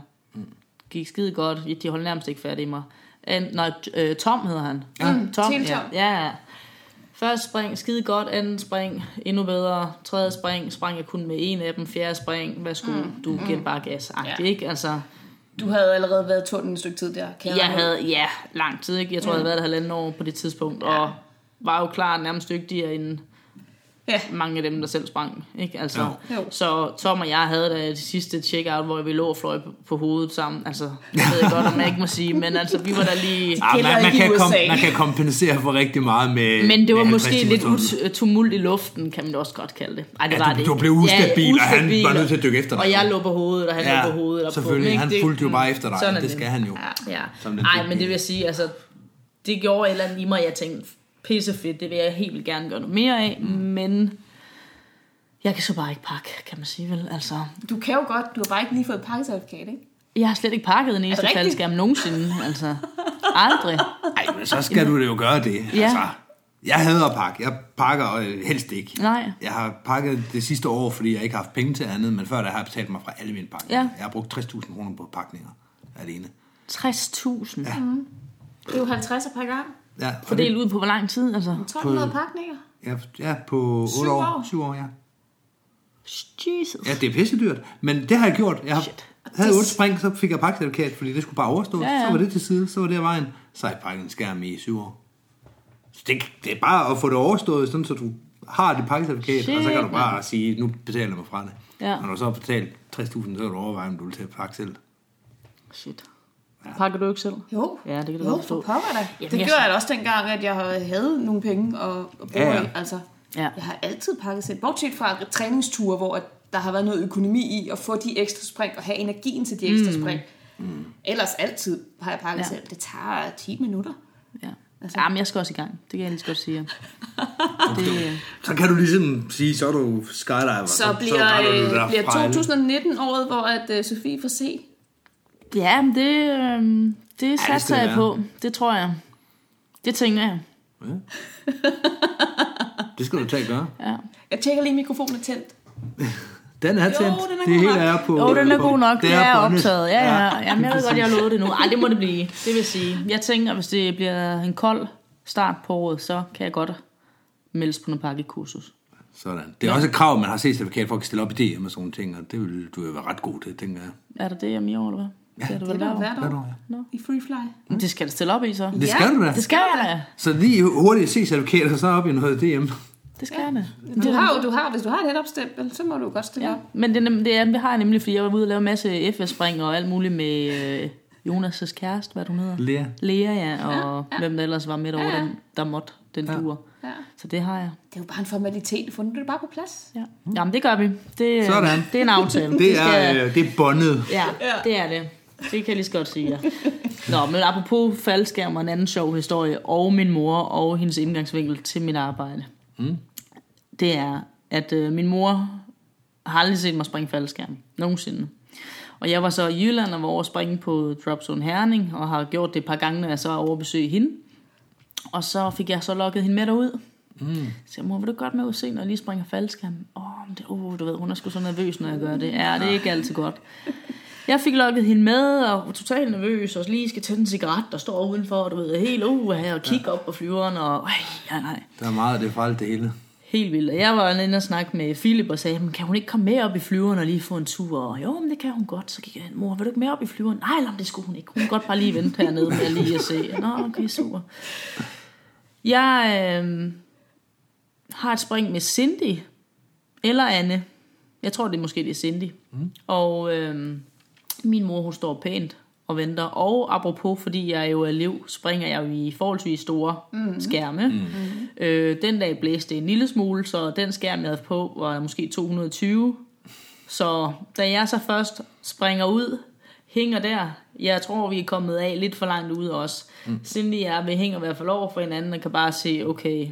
Gik skide godt. De holdt nærmest ikke fat i mig. And, nej, øh, Tom hedder han. Ja. Tom, Til ja. Tom. ja. ja. Første spring, skide godt. Anden spring, endnu bedre. Tredje spring, sprang jeg kun med en af dem. Fjerde spring, værsgo, mm. du giver bare gas. Ja. Ja. ikke? Altså, Du havde allerede været i tunnelen et stykke tid der. Kan jeg ud. havde, ja, lang tid, ikke? Jeg tror, jeg havde været der halvanden år på det tidspunkt, og var jo klar nærmest dygtigere end Ja. mange af dem, der selv sprang. Ikke? Altså, Jo. Så Tom og jeg havde da det sidste check-out, hvor vi lå og fløj på, hovedet sammen. Altså, det ved jeg godt, om jeg ikke må sige, men altså, vi var der lige... Ah, Heller man, man, kan kom, man kan kompensere for rigtig meget med Men det var med måske 50 lidt ut- tumult i luften, kan man da også godt kalde det. Ej, det Ja, var du- det du blev ustabil, og han ustabil, var nødt til at dykke efter dig. Og jeg lå på hovedet, og han Ja, lå på hovedet. og selvfølgelig. På? Han fulgte jo bare efter dig. Sådan Det skal han jo. Ja, ja. Ej, men det vil jeg sige, altså, det gjorde et eller andet i mig, jeg tænkte, pisse fedt, det vil jeg helt vildt gerne gøre noget mere af, mm. men jeg kan så bare ikke pakke, kan man sige vel. Altså, Du kan jo godt, du har bare ikke lige fået et pakkecertifikat, ikke? jeg har slet ikke pakket en eneste faldskærm nogensinde, altså. Aldrig. Ej, men så skal du det jo gøre det. Ja. Altså, jeg hader at pakke. Jeg pakker helst ikke. Nej. Jeg har pakket det sidste år, fordi jeg ikke har haft penge til andet, men før der har jeg betalt mig fra alle mine pakninger. Ja. Jeg har brugt 60.000 kroner på pakninger alene. 60.000. Ja. Det er jo 50 per gang. Ja, Fordelt ud på hvor lang tid, altså. 1200 pakninger. det, ja, ja på 8 Syv år. år. 7 år, ja. Jesus. Ja, det er pissedyrt, men det har jeg gjort. Jeg har, Shit. havde otte spring, så fik jeg pakkecertifikat, fordi det skulle bare overstå. Ja, ja. Så var det til side, så var det af vejen. Så har jeg pakket en skærm i syv år. Så det, det er bare at få det overstået, sådan så du har det pakkecertifikat, Shit, og så kan du bare sige, nu betaler jeg mig fra det. Ja. Når du så har betalt 60.000, så kan du overveje, om du vil til at pakke selv. Shit. Pakker du ikke selv? Jo, Ja, det kan du jo godt for forstå. pokker da. Jamen, det jeg- gjorde jeg da også dengang, at jeg havde nogle penge at, at bruge Ja, ja, i. Altså, Ja. Jeg har altid pakket selv. Bortset fra træningsture, hvor at der har været noget økonomi i at få de ekstra spring og have energien til de ekstra spring. Mm. Ellers altid har jeg pakket Ja. selv. Det tager 10 minutter. Ja. Altså- Jamen, jeg skal også i gang. Det kan jeg lige så godt sige. Det, Så kan du ligesom sige, så er du skydiver. Så bliver, retter du det der øh, bliver frejle. 2019 året, hvor at, uh, Sofie får se. Ja, det, øh, det skal satser det jeg på. Det tror jeg. Det tænker jeg. Det skal du tage at gøre. Ja. Jeg tjekker lige, mikrofonen er tændt. Den er Jo, tændt. den er det god hele nok. er på... Jo, den er god nok. Det er båndet. optaget. Ja, ja. Jamen, jeg ved godt, jeg har lovet det nu. Ej, det må det blive. Det vil sige. Jeg tænker, hvis det bliver en kold start på året, så kan jeg godt meldes på noget pakkekursus. Sådan. Det er også et krav, at man har set certifikat for at stille op i DM og sådan nogle ting, og det vil du jo være ret god til, tænker jeg. Er det det, jeg i år, eller hvad? Ja, det er det Det der hvert år. hvert år år, i Freefly. Men Det skal da stille op i, så. Det skal du da. Det skal jeg da. Så lige hurtigt se certifikatet, og så op i noget DM. Det skal jeg da. Du har jo, du har, hvis du har et netopstempel, så må du godt stille Ja, op. men det, er det, er, det har jeg nemlig, fordi jeg var ude og lave en masse FS-spring og alt muligt med øh, Jonas' kæreste, hvad hun hedder. Lea. Lea, ja, og ja, ja. hvem der ellers var med derovre, Ja, ja. den, der måtte den ja. tur. Ja. Så det har jeg. Det er jo bare en formalitet. Fundet du det bare på plads? Ja. Jamen, det gør vi. Det, øh, Sådan. det er en aftale. Det skal, er, øh, det er bondet. Ja, det er det. Det kan jeg lige så godt sige, ja. Nå, men apropos faldskærm og en anden sjov historie, og min mor og hendes indgangsvinkel til mit arbejde. Mm. Det er, at øh, min mor har aldrig set mig springe faldskærm. Nogensinde. Og jeg var så i Jylland og var over at springe på Dropzone Herning, og har gjort det et par gange, når jeg så er over at besøge hende. Og så fik jeg så lukket hende med derud. Mm. Så jeg, mor, vil du godt med ud og se, når jeg lige springer faldskærm? Åh, oh, det, oh, du ved, hun er sgu så nervøs, når jeg gør det. Ja, det er ikke altid godt. Jeg fik lukket hende med, og var totalt nervøs, og lige skal tænde en cigaret, der står udenfor, og du ved, helt uh, her, og kigge op på flyveren, og øh, ja, nej, Der er meget af det fra alt det hele. helt vildt. Og jeg var inde og snakke med Philip og sagde, "Men kan hun ikke komme med op i flyveren og lige få en tur? Og jo, men det kan hun godt. Så gik jeg mor, vil du ikke med op i flyveren? Nej, lad, det skulle hun ikke. Hun kan godt bare lige vente hernede med lige at se. Nå, okay, super. Jeg øh, har et spring med Cindy, eller Anne. Jeg tror, det er måske det er Cindy. Mm. Og øh, min mor, hun står pænt og venter. Og apropos, fordi jeg jo er elev, springer jeg jo i forholdsvis store mm. skærme. Mm. Øh, den dag blæste det en lille smule, så den skærm, jeg havde på, var måske 220. Så da jeg så først springer ud, hænger der, jeg tror, vi er kommet af lidt for langt ud også. Mm. Cindy og jeg, vi hænger i hvert fald over for hinanden, og kan bare se, okay,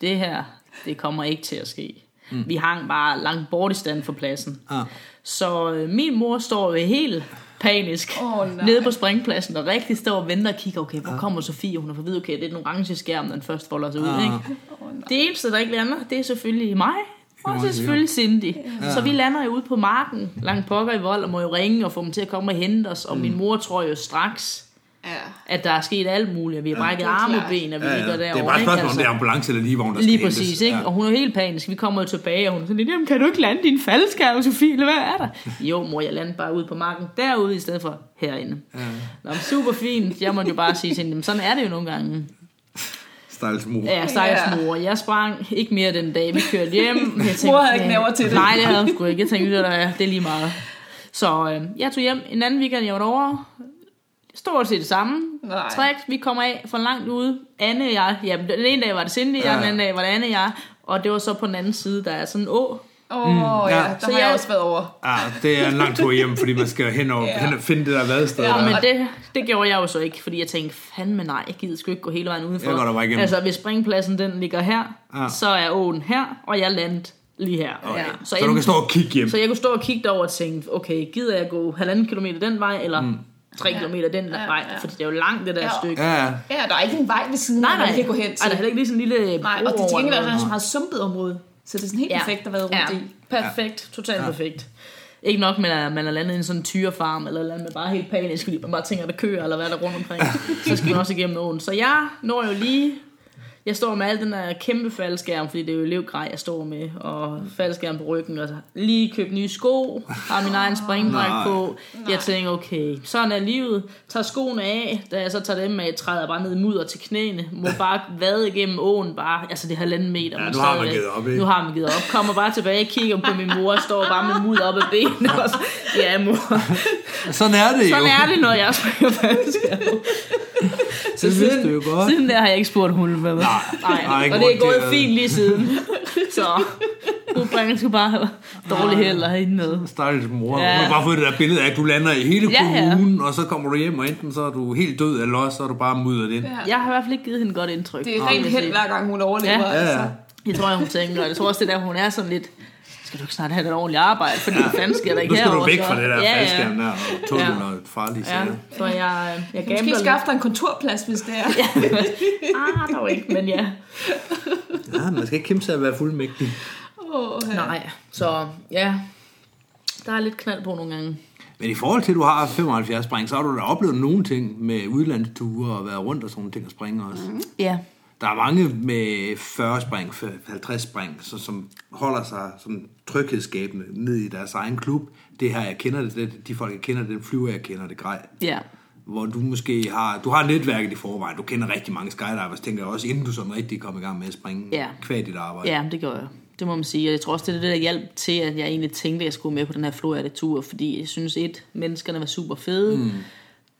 det her, det kommer ikke til at ske. Mm. Vi hang bare langt bort i stand for pladsen. Ah. Så øh, min mor står jo helt panisk nej. nede på springpladsen og rigtig står og venter og kigger, okay, hvor kommer Sofie? Hun har fået vide, okay, det er den orange skærm, den først folder sig ud, Ah. ikke? Det eneste, der ikke lander, det er selvfølgelig mig. Og så Ja. selvfølgelig Cindy. Så vi lander jo ude på marken, langt pokker i vold, og må jo ringe og få dem til at komme og hente os. Og min mor tror jo straks, Ja. at der er sket alt muligt, at vi har brækket det er arme og ben, og vi Ja, ligger ja. derovre. Det er bare et spørgsmål, om Altså. det er ambulance eller ligevogn, der Lige skal præcis, hentes. ikke? Ja. Og hun er helt panisk. Vi kommer jo tilbage, og hun er sådan lidt, jamen kan du ikke lande din faldskærm, Sofie, eller hvad er der? Jo, mor, jeg landede bare ude på marken derude, i stedet for herinde. Ja. Nå, men super fint. Jeg måtte jo bare sige til hende, "Jamen, sådan er det jo nogle gange. Stakkels mor. Ja, stakkels mor. Jeg sprang ikke mere den dag, vi kørte hjem. Jeg tænkte, Mor havde ikke "Ja, nerver til det." Nej, det havde hun sgu ikke. Jeg tænkte, er, det er lige meget. Så øh, jeg tog hjem en anden weekend, jeg var derovre. Stort set det samme. Nej. Træk, vi kommer af for langt ude. Anne og jeg, ja, den ene dag var det Cindy, ja. Ja. den anden dag var det Anne og jeg. Og det var så på den anden side, der er sådan en å. Åh, mm, ja, ja. der Så har jeg jeg- også været over. Ah, det er en lang tur hjem, fordi man skal hen og, Ja. hen og finde det der vadested. Ja, der. Men det, det gjorde jeg jo så ikke, fordi jeg tænkte, fandme nej, jeg gider sgu ikke gå hele vejen udenfor. Jeg går der bare igennem. Altså, hvis springpladsen den ligger her, Ja. så er åen her, og jeg landede lige her. Okay. Ja. Så du kan stå og kigge hjem. Så jeg kunne stå og kigge derover og tænke, okay, gider jeg gå halvanden kilometer den vej, eller mm. Tre Ja. kilometer den Ja, vej, ja. fordi det er jo langt det der Ja. stykke. Ja, ja. Ja, der er ikke en vej ved siden Nej, af, nej. man kan gå hen til. der er heller ikke lige sådan en lille Nej, og det til over gengæld er der så meget sumpet område. Så det er sådan helt perfekt at være rundt ja. i. Perfekt, totalt ja. perfekt. Ikke nok med, at man er landet i en sådan tyrefarm, eller landet med bare helt panisk, fordi man bare tænker, at der kører, eller hvad der er rundt omkring. så skal man også igennem åen. Så jeg når jo lige jeg står med al den der kæmpe faldskærm, fordi det er jo elevgrej, jeg står med, og faldskærm på ryggen, og lige købt nye sko, har min egen springdragt Nej. på. Jeg tænker, okay, sådan er livet. Tager skoene af, da jeg så tager dem af, træder jeg bare ned i mudder til knæene, må bare vade igennem åen, bare, altså det halvanden meter. Ja, nu har man givet op, ikke? Nu har man givet op. Kommer bare tilbage, kigger på min mor, står bare med mudder op ad benene, og så, ja mor, Sådan er det sådan jo. er det, når jeg springer faldskærm. Det vidste du jo godt. Siden der har jeg ikke spurgt hun, hvad Nej, Nej, nej, ikke og det er gået fint lige siden. Så nu bringer skal bare have dårlig held og hende med. Stakkels mor. Ja. Ja. Hun har bare fået det der billede af, at du lander i hele Ja, ja. kommunen, og så kommer du hjem, og enten så er du helt død, eller også så er du bare mudret ind. Ja. Jeg har i hvert fald ikke givet hende et godt indtryk. Det er rent jeg held, hver gang hun overlever. Ja. Ja, Altså. ja. Det tror jeg, hun tænker. Og jeg tror også, det er der, hun er sådan lidt... Skal du ikke snart have et ordentligt arbejde? Fordi ja. fanden sker der ikke Nu skal du herovre, væk fra det der ja, faldskærm ja. der, og tunnel Ja. og farlige Ja, så jeg, jeg Måske gambler skaffe dig en kontorplads, hvis det er. lidt. Ah, dog ikke, men ja. Ja, man skal ikke kæmpe sig at være fuldmægtig. Oh, ja. Nej, så ja. Der er lidt knald på nogle gange. Men i forhold til, at du har 75 spring, så har du da oplevet nogle ting med udlandsture og været rundt og sådan nogle ting og springe også. Mm. Ja. Der er mange med 40 spring, 50 spring, så, som holder sig som tryghedsskabende ned i deres egen klub. Det her, jeg kender det, det de folk, jeg kender, den flyver, jeg kender det grej. Ja. Hvor du måske har, du har netværket i forvejen, du kender rigtig mange skydivers, tænker jeg også, inden du sådan rigtig kom i gang med at springe Ja. kvad dit arbejde. Ja, det gør jeg. Det må man sige. Og jeg tror også, det er det, der hjalp til, at jeg egentlig tænkte, at jeg skulle med på den her Florida-tur. Fordi jeg synes, et, menneskerne var super fede. Mm.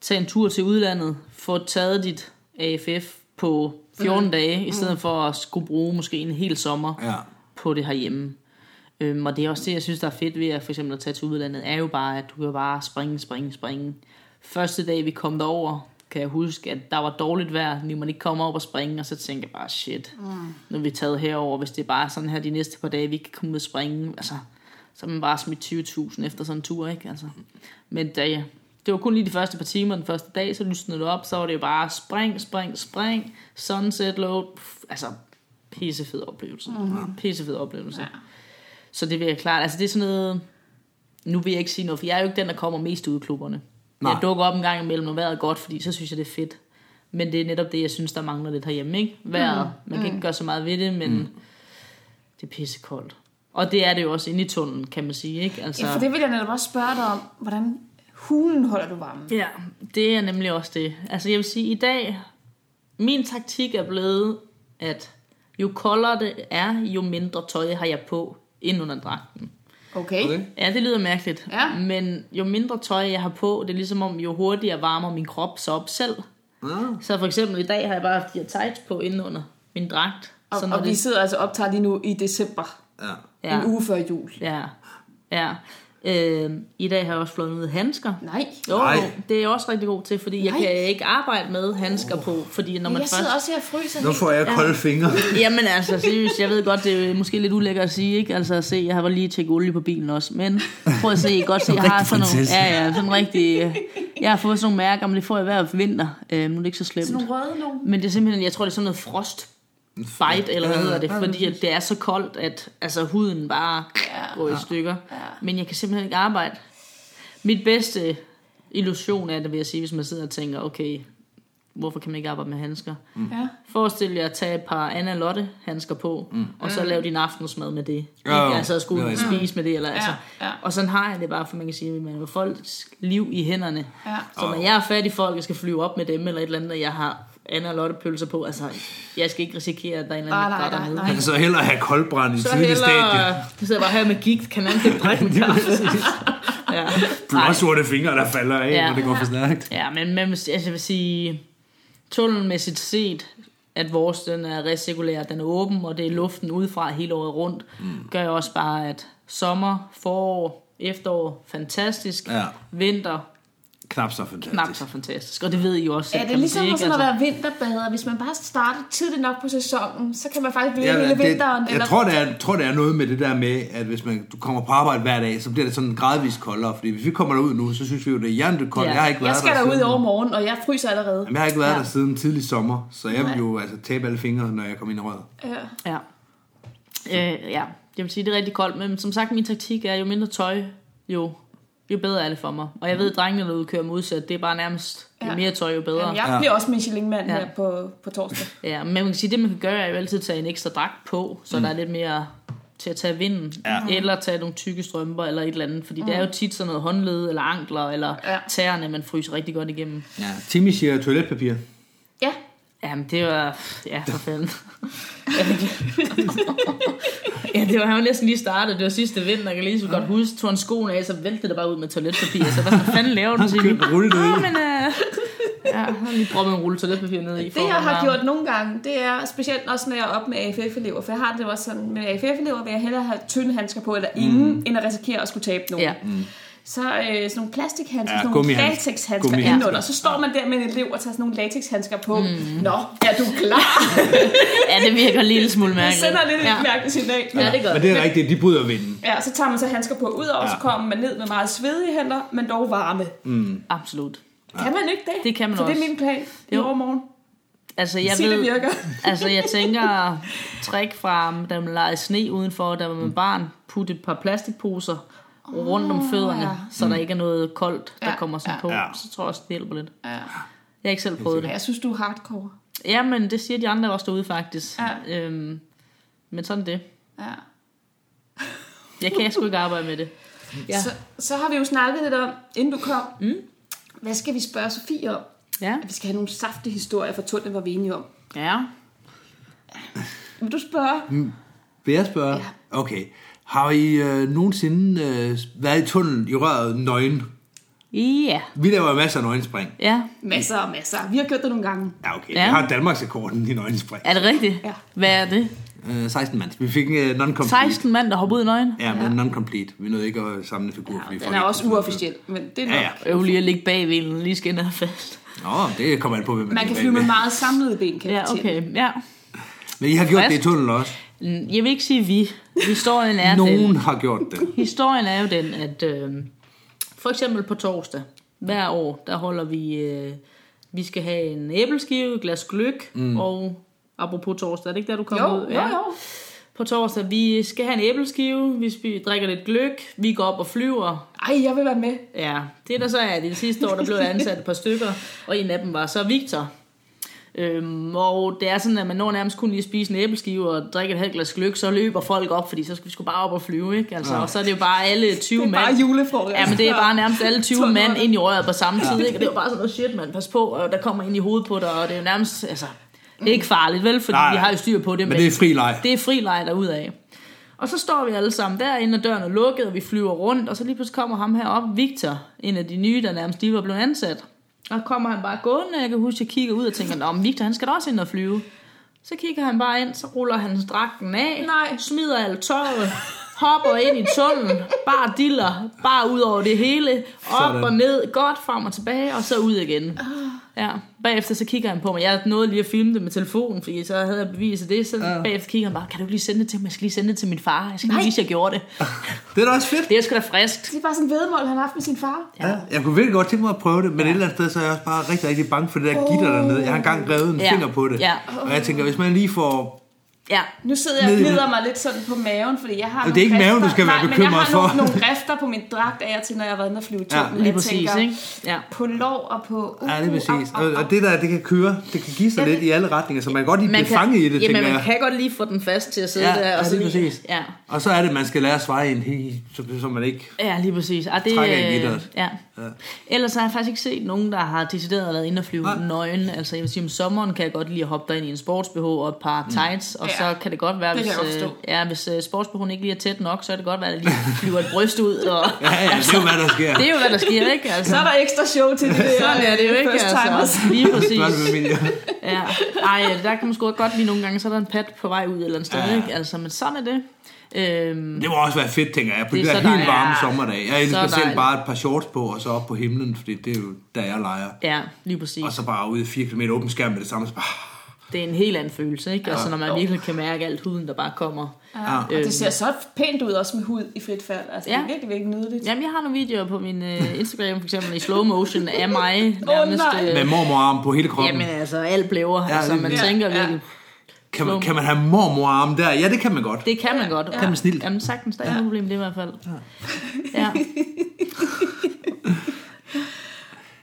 Tag en tur til udlandet. Få taget dit AFF på 14 mm. dage, i stedet for at skulle bruge måske en hel sommer Ja. på det herhjemme. Øhm, og det er også det, jeg synes, der er fedt ved at, for eksempel at tage til udlandet, er jo bare, at du kan bare springe, springe, springe. Første dag, vi kom derover, kan jeg huske, at der var dårligt vejr, vi måtte ikke komme op og springe, og så tænkte jeg bare, shit, mm. nu er vi taget herover, hvis det er bare sådan her de næste par dage, vi kan komme ud og springe, altså, så er man bare smidt 20.000 efter sådan en tur, ikke? Altså. Men da det var kun lige de første par timer den første dag, så lysnede det op, så var det jo bare spring, spring, spring, sunset load, pff, altså pissefed oplevelse. Mm-hmm. Pissefed oplevelse. Ja. Så det vil jeg klart, altså det er sådan noget, nu vil jeg ikke sige noget, for jeg er jo ikke den, der kommer mest ud i klubberne. Nej. Jeg dukker op en gang imellem, når vejret er godt, fordi så synes jeg, det er fedt. Men det er netop det, jeg synes, der mangler lidt herhjemme, ikke? Vejret. Mm. Man kan ikke gøre så meget ved det, men mm. det er pissekoldt. Og det er det jo også inde i tunnelen, kan man sige, ikke? Altså, ja, for det vil jeg netop også spørge dig om. Hvordan hulen holder du varmen? Ja, det er nemlig også det. Altså jeg vil sige, i dag, min taktik er blevet, at jo koldere det er, jo mindre tøj har jeg på ind under dragten. Okay. Okay. Ja, det lyder mærkeligt. Ja. Men jo mindre tøj jeg har på, det er ligesom om, jo hurtigere varmer min krop så op selv. Ja. Så for eksempel i dag har jeg bare haft de her tights på inden under min dragt. Og, Så når og vi det, sidder altså optager lige nu i december. Ja. En uge før jul. Ja, ja. Øh, I dag har jeg også flået ud handsker. Nej. Jo, Nej. det er jeg også rigtig god til, fordi Nej. Jeg kan ikke arbejde med handsker på, fordi når man jeg først... sidder også her og fryser Nu får jeg kolde fingre. Jamen altså, seriøst, jeg ved godt, det er måske lidt ulækkert at sige, ikke? Altså at se, jeg har lige tjekket olie på bilen også, men prøv at se, I godt se, jeg har sådan nogle, ja, ja, sådan rigtig, øh, jeg har fået sådan nogle mærker, men det får jeg hver vinter, øh, nu er det ikke så slemt. Sådan nogle røde nogle. Men det er simpelthen, jeg tror, det er sådan noget frost bite, eller hvad Ja, hedder det, ja, fordi at det er så koldt, at altså, huden bare Ja. går i stykker. Men jeg kan simpelthen ikke arbejde. Mit bedste illusion er det, vil jeg sige, hvis man sidder og tænker, okay, hvorfor kan man ikke arbejde med handsker? Ja. Forestil jer at tage et par Anna Lotte handsker på, mm. og så lave din aftensmad med det. Ja, Ikke? Altså at skulle er spise med det. Eller, altså. ja. Og sådan har jeg det bare, for man kan sige, at man har folks liv i hænderne. Ja. Så når jeg er færdig folk, jeg skal flyve op med dem, eller et eller andet, og jeg har Anna Lotte pølser på, altså, jeg skal ikke risikere, at der er en eller anden, Nej, der nej, nej, dernede. Han kan så hellere have koldbrand i Så tidlig stadie. hellere, det sidder bare her med gigt, kan man ikke drikke med kaffe. ja. Blåsorte fingre, der falder af, Ja. når det går for stærkt. Ja, men, men altså, jeg vil sige, tunnelmæssigt set, at vores den er recirkulær, den er åben, og det er luften udefra hele året rundt, mm. gør jo også bare, at sommer, forår, efterår, fantastisk, Ja. vinter, Knap så fantastisk. knap så fantastisk, og det ved I jo også selv, Er det man ligesom sige, sådan ikke? at være vinterbader? Hvis man bare starter tidligt nok på sæsonen, så kan man faktisk blive Ja, hele det, vinteren. jeg tror det, er, tror, det er noget med det der med, at hvis man, du kommer på arbejde hver dag, så bliver det sådan gradvist koldere. Fordi hvis vi kommer derud nu, så synes vi jo, det er hjernet koldt. Ja. Jeg har ikke været jeg skal der derud i siden, overmorgen, og jeg fryser allerede. Jamen, jeg har ikke været Ja. der siden tidlig sommer, så jeg vil jo altså tabe alle fingre, når jeg kommer ind i røret. Ja. Ja. Øh, ja, jeg vil sige, det er rigtig koldt, men som sagt, min taktik er, jo mindre tøj, jo jo bedre er det for mig. Og jeg ved, at drengene derude kører modsat. Det er bare nærmest, jo Ja. mere tøj, jo bedre. Jamen, jeg Ja. bliver også Michelin-mand Ja. her på, på torsdag. Ja, men man kan sige, det man kan gøre, er jo altid at tage en ekstra dragt på, så mm. der er lidt mere til at tage vinden, Ja. eller tage nogle tykke strømper, eller et eller andet, fordi mm. det er jo tit sådan noget håndled, eller ankler, eller ja. tæerne, man fryser rigtig godt igennem. Ja, Timmy siger toiletpapir. Ja, Jamen, det var... Ja, for fanden. ja, det var han var næsten lige startet. Det var sidste vinter, jeg kan lige så godt huske. Tog han skoene af, så væltede det bare ud med toiletpapir. Så hvad fanden laver du Han til kørte rullet ud. Men... Øh, ja, han har lige proppet en rulle toiletpapir ned i. det jeg har gjort nogle gange, det er specielt også, når jeg er op med AFF-elever, for jeg har det også sådan, med AFF-elever vil jeg hellere have tynde handsker på, eller ingen, mm. end at risikere at skulle tabe nogen. Ja. Så øh, sådan nogle plastikhandsker, Ja, ja, sådan nogle latexhandsker indenunder. Så står man der med en elev og tager sådan nogle latexhandsker på. Mm. Nå, er du klar? Ja, det virker en lille smule Det mærkeligt. sender lidt ja. et mærkeligt signal. Ja, det gør Men det er rigtigt, de bryder vinden. Ja, så tager man så handsker på. Udover ja. så kommer man ned med meget svedige hænder, men dog varme. Absolut. Kan man ikke det? Det kan man det også. er min plan i overmorgen. Altså, jeg Sig, ved, det virker. altså, jeg tænker trick fra, da man legede sne udenfor, da man var barn, putte et par plastikposer rundt om fødderne, ja. så der ikke er noget koldt, der Ja, kommer sådan ja. på. Ja. Så tror jeg også, det hjælper lidt. Ja. Jeg har ikke selv prøvet det. Jeg synes, du er hardcore. Ja, men det siger de andre også derude faktisk. Ja. Øhm, men sådan det. Ja. Jeg kan sgu ikke arbejde med det. Ja. Så, så har vi jo snakket lidt om, inden du kom, mm. hvad skal vi spørge Sofie om? Ja. At vi skal have nogle saftige historier fra tunnelen, var vi enige om. Ja. Vil du spørge? Vil jeg spørge? Ja. Okay. Har I øh, nogensinde øh, været i tunnelen i røret nøgen? Ja. Vi laver masser af nøgenspring. Ja. Masser og masser. Vi har gjort det nogle gange. Ja, okay. Ja. Ja. Vi har Danmarks rekorden i nøgenspring. Er det rigtigt? Ja. Hvad er det? Øh, 16 mand. Vi fik øh, non-complete. 16 mand, der hopper ud i nøgen? Ja, men non-complete. Vi nåede ikke at samle figur. fordi Den er også uofficiel, men det er nok. Ja, ja. Øv lige at ligge bag hvilen, lige skal ind fast. Nå, det kommer an på, hvem man, Man kan flyve med meget samlede ben, kan Ja, jeg okay. Ja. Men I har gjort Frisk. det i tunnelen også. Jeg vil ikke sige vi. Historien er Nogen den. har gjort det. Historien er jo den, at øh, for eksempel på torsdag, hver år, der holder vi, øh, vi skal have en æbleskive, et glas gløk, mm. og apropos torsdag, er det ikke der, du kommer Jo, ud? jo, jo. På torsdag, vi skal have en æbleskive, vi spi- drikker lidt gløk, vi går op og flyver. Ej, jeg vil være med. Ja, det der så er, det sidste år, der blev ansat et par stykker, og en af dem var så Victor. Øhm, og det er sådan, at man når nærmest kun lige at spise en æbleskive og drikke et halvt glas gløk, så løber folk op, fordi så skal vi sgu bare op og flyve, ikke? Altså, Ja. Og så er det jo bare alle 20 Det er mand. bare julefrokost. Ja, men det er bare nærmest alle 20 Tunnel. mand ind i røret på samme tid, ikke? Og det er jo bare sådan noget shit, man. Pas på, og der kommer ind i hovedet på dig, og det er jo nærmest, altså, det er ikke farligt, vel? Fordi Nej, vi har jo styr på det, Men det er fri leg. det er fri leg derudad. Og så står vi alle sammen derinde, og døren er lukket, og vi flyver rundt, og så lige pludselig kommer ham herop, Victor, en af de nye, der nærmest lige var blevet ansat. Og kommer han bare gående, jeg kan huske, jeg kigger ud og tænker, Nå, men Victor, han skal da også ind og flyve. Så kigger han bare ind, så ruller han dragten af, Nej. smider alt tøjet, hopper ind i tunnelen, bare diller, bare ud over det hele, op Sådan. og ned, godt frem og tilbage, og så ud igen. Ja, bagefter så kigger han på mig. Jeg nåede lige at filme det med telefonen, fordi så havde jeg bevis af det. Så ja. bagefter kigger han bare, kan du lige sende det til mig? Jeg skal lige sende det til min far. Jeg skal lige Nej. vise, at jeg gjorde det. Det er da også fedt. Det er sgu da friskt. Det er bare sådan en vedmål, han har haft med sin far. Ja. Jeg kunne virkelig godt tænke mig at prøve det, men et eller andet sted, så er jeg også bare rigtig, rigtig bange for det der gitter dernede. Jeg har engang revet en Ja. finger på det. Ja. Og jeg tænker, hvis man lige får... Ja, Nu sidder jeg og gnider mig lidt sådan på maven, fordi jeg har det er ikke nogle maven, du rifter- skal være Nej, men bekymret jeg har for. Nogle, nogle rifter på min dragt af og til, når jeg har været inde og flyve i Ja, lige Jeg præcis, tænker, ikke? Ja. På lov og på... Uh, Ja, det er præcis. au, Og, au. og det der, det kan køre, det kan give sig Ja, lidt i alle retninger, så man kan godt lige blive fanget i det, jamen, tænker man jeg. kan godt lige få den fast til at sidde Ja, der. ja, og så lige lige, præcis. Ja, Og så er det, at man skal lære at svare ind, helt, så, så man ikke... ja, lige præcis. Ah, det, Trækker i øh, gitteret. ja. Ja. Ellers har jeg faktisk ikke set nogen, der har decideret været inde og flyve nøgen. Altså jeg vil sige, om sommeren kan jeg godt lide at hoppe derind i en sports og et par tights, og Ja. Så kan det godt være, Det hvis, øh, ja, hvis uh, sports ikke lige er tæt nok, så er det godt være, at der lige flyver et bryst ud. Og, Ja, ja, det er jo, hvad der sker. det er jo, hvad der sker, ikke? Altså, Så er der ekstra show til det der sådan er det jo ikke, first timers. altså. Lige præcis. Ja. Ej, der kan man sgu godt lige nogle gange, så er der en pat på vej ud eller andet sted, Ja, ikke? Altså, men sådan er det. Øhm, Det må også være fedt, tænker jeg, på Det er det så der helt varme sommerdag. Jeg elsker selv dejligt. bare et par shorts på, og så op på himlen, fordi det er jo der, jeg leger. ja, lige præcis. Og så bare ud i 4 km åben skærm med det samme. Så bare, Det er en helt anden følelse, ikke? Altså, når man virkelig kan mærke alt huden, der bare kommer. Ja, og det ser så pænt ud også med hud i frit fald. Altså, det er Ja. virkelig, virkelig nydeligt. Jamen, jeg har nogle videoer på min uh, Instagram, for eksempel i slow motion, af mig nærmest. nej. øh, med mormorarm på hele kroppen. Jamen altså, alt blæver. Ja, altså, man ja, tænker ja. virkelig, kan, man, kan man have mormorarm der? Ja, det kan man godt. det kan man godt. Kan man snilt. Jamen sagtens, der er ikke noget problem i det i hvert fald. Ja.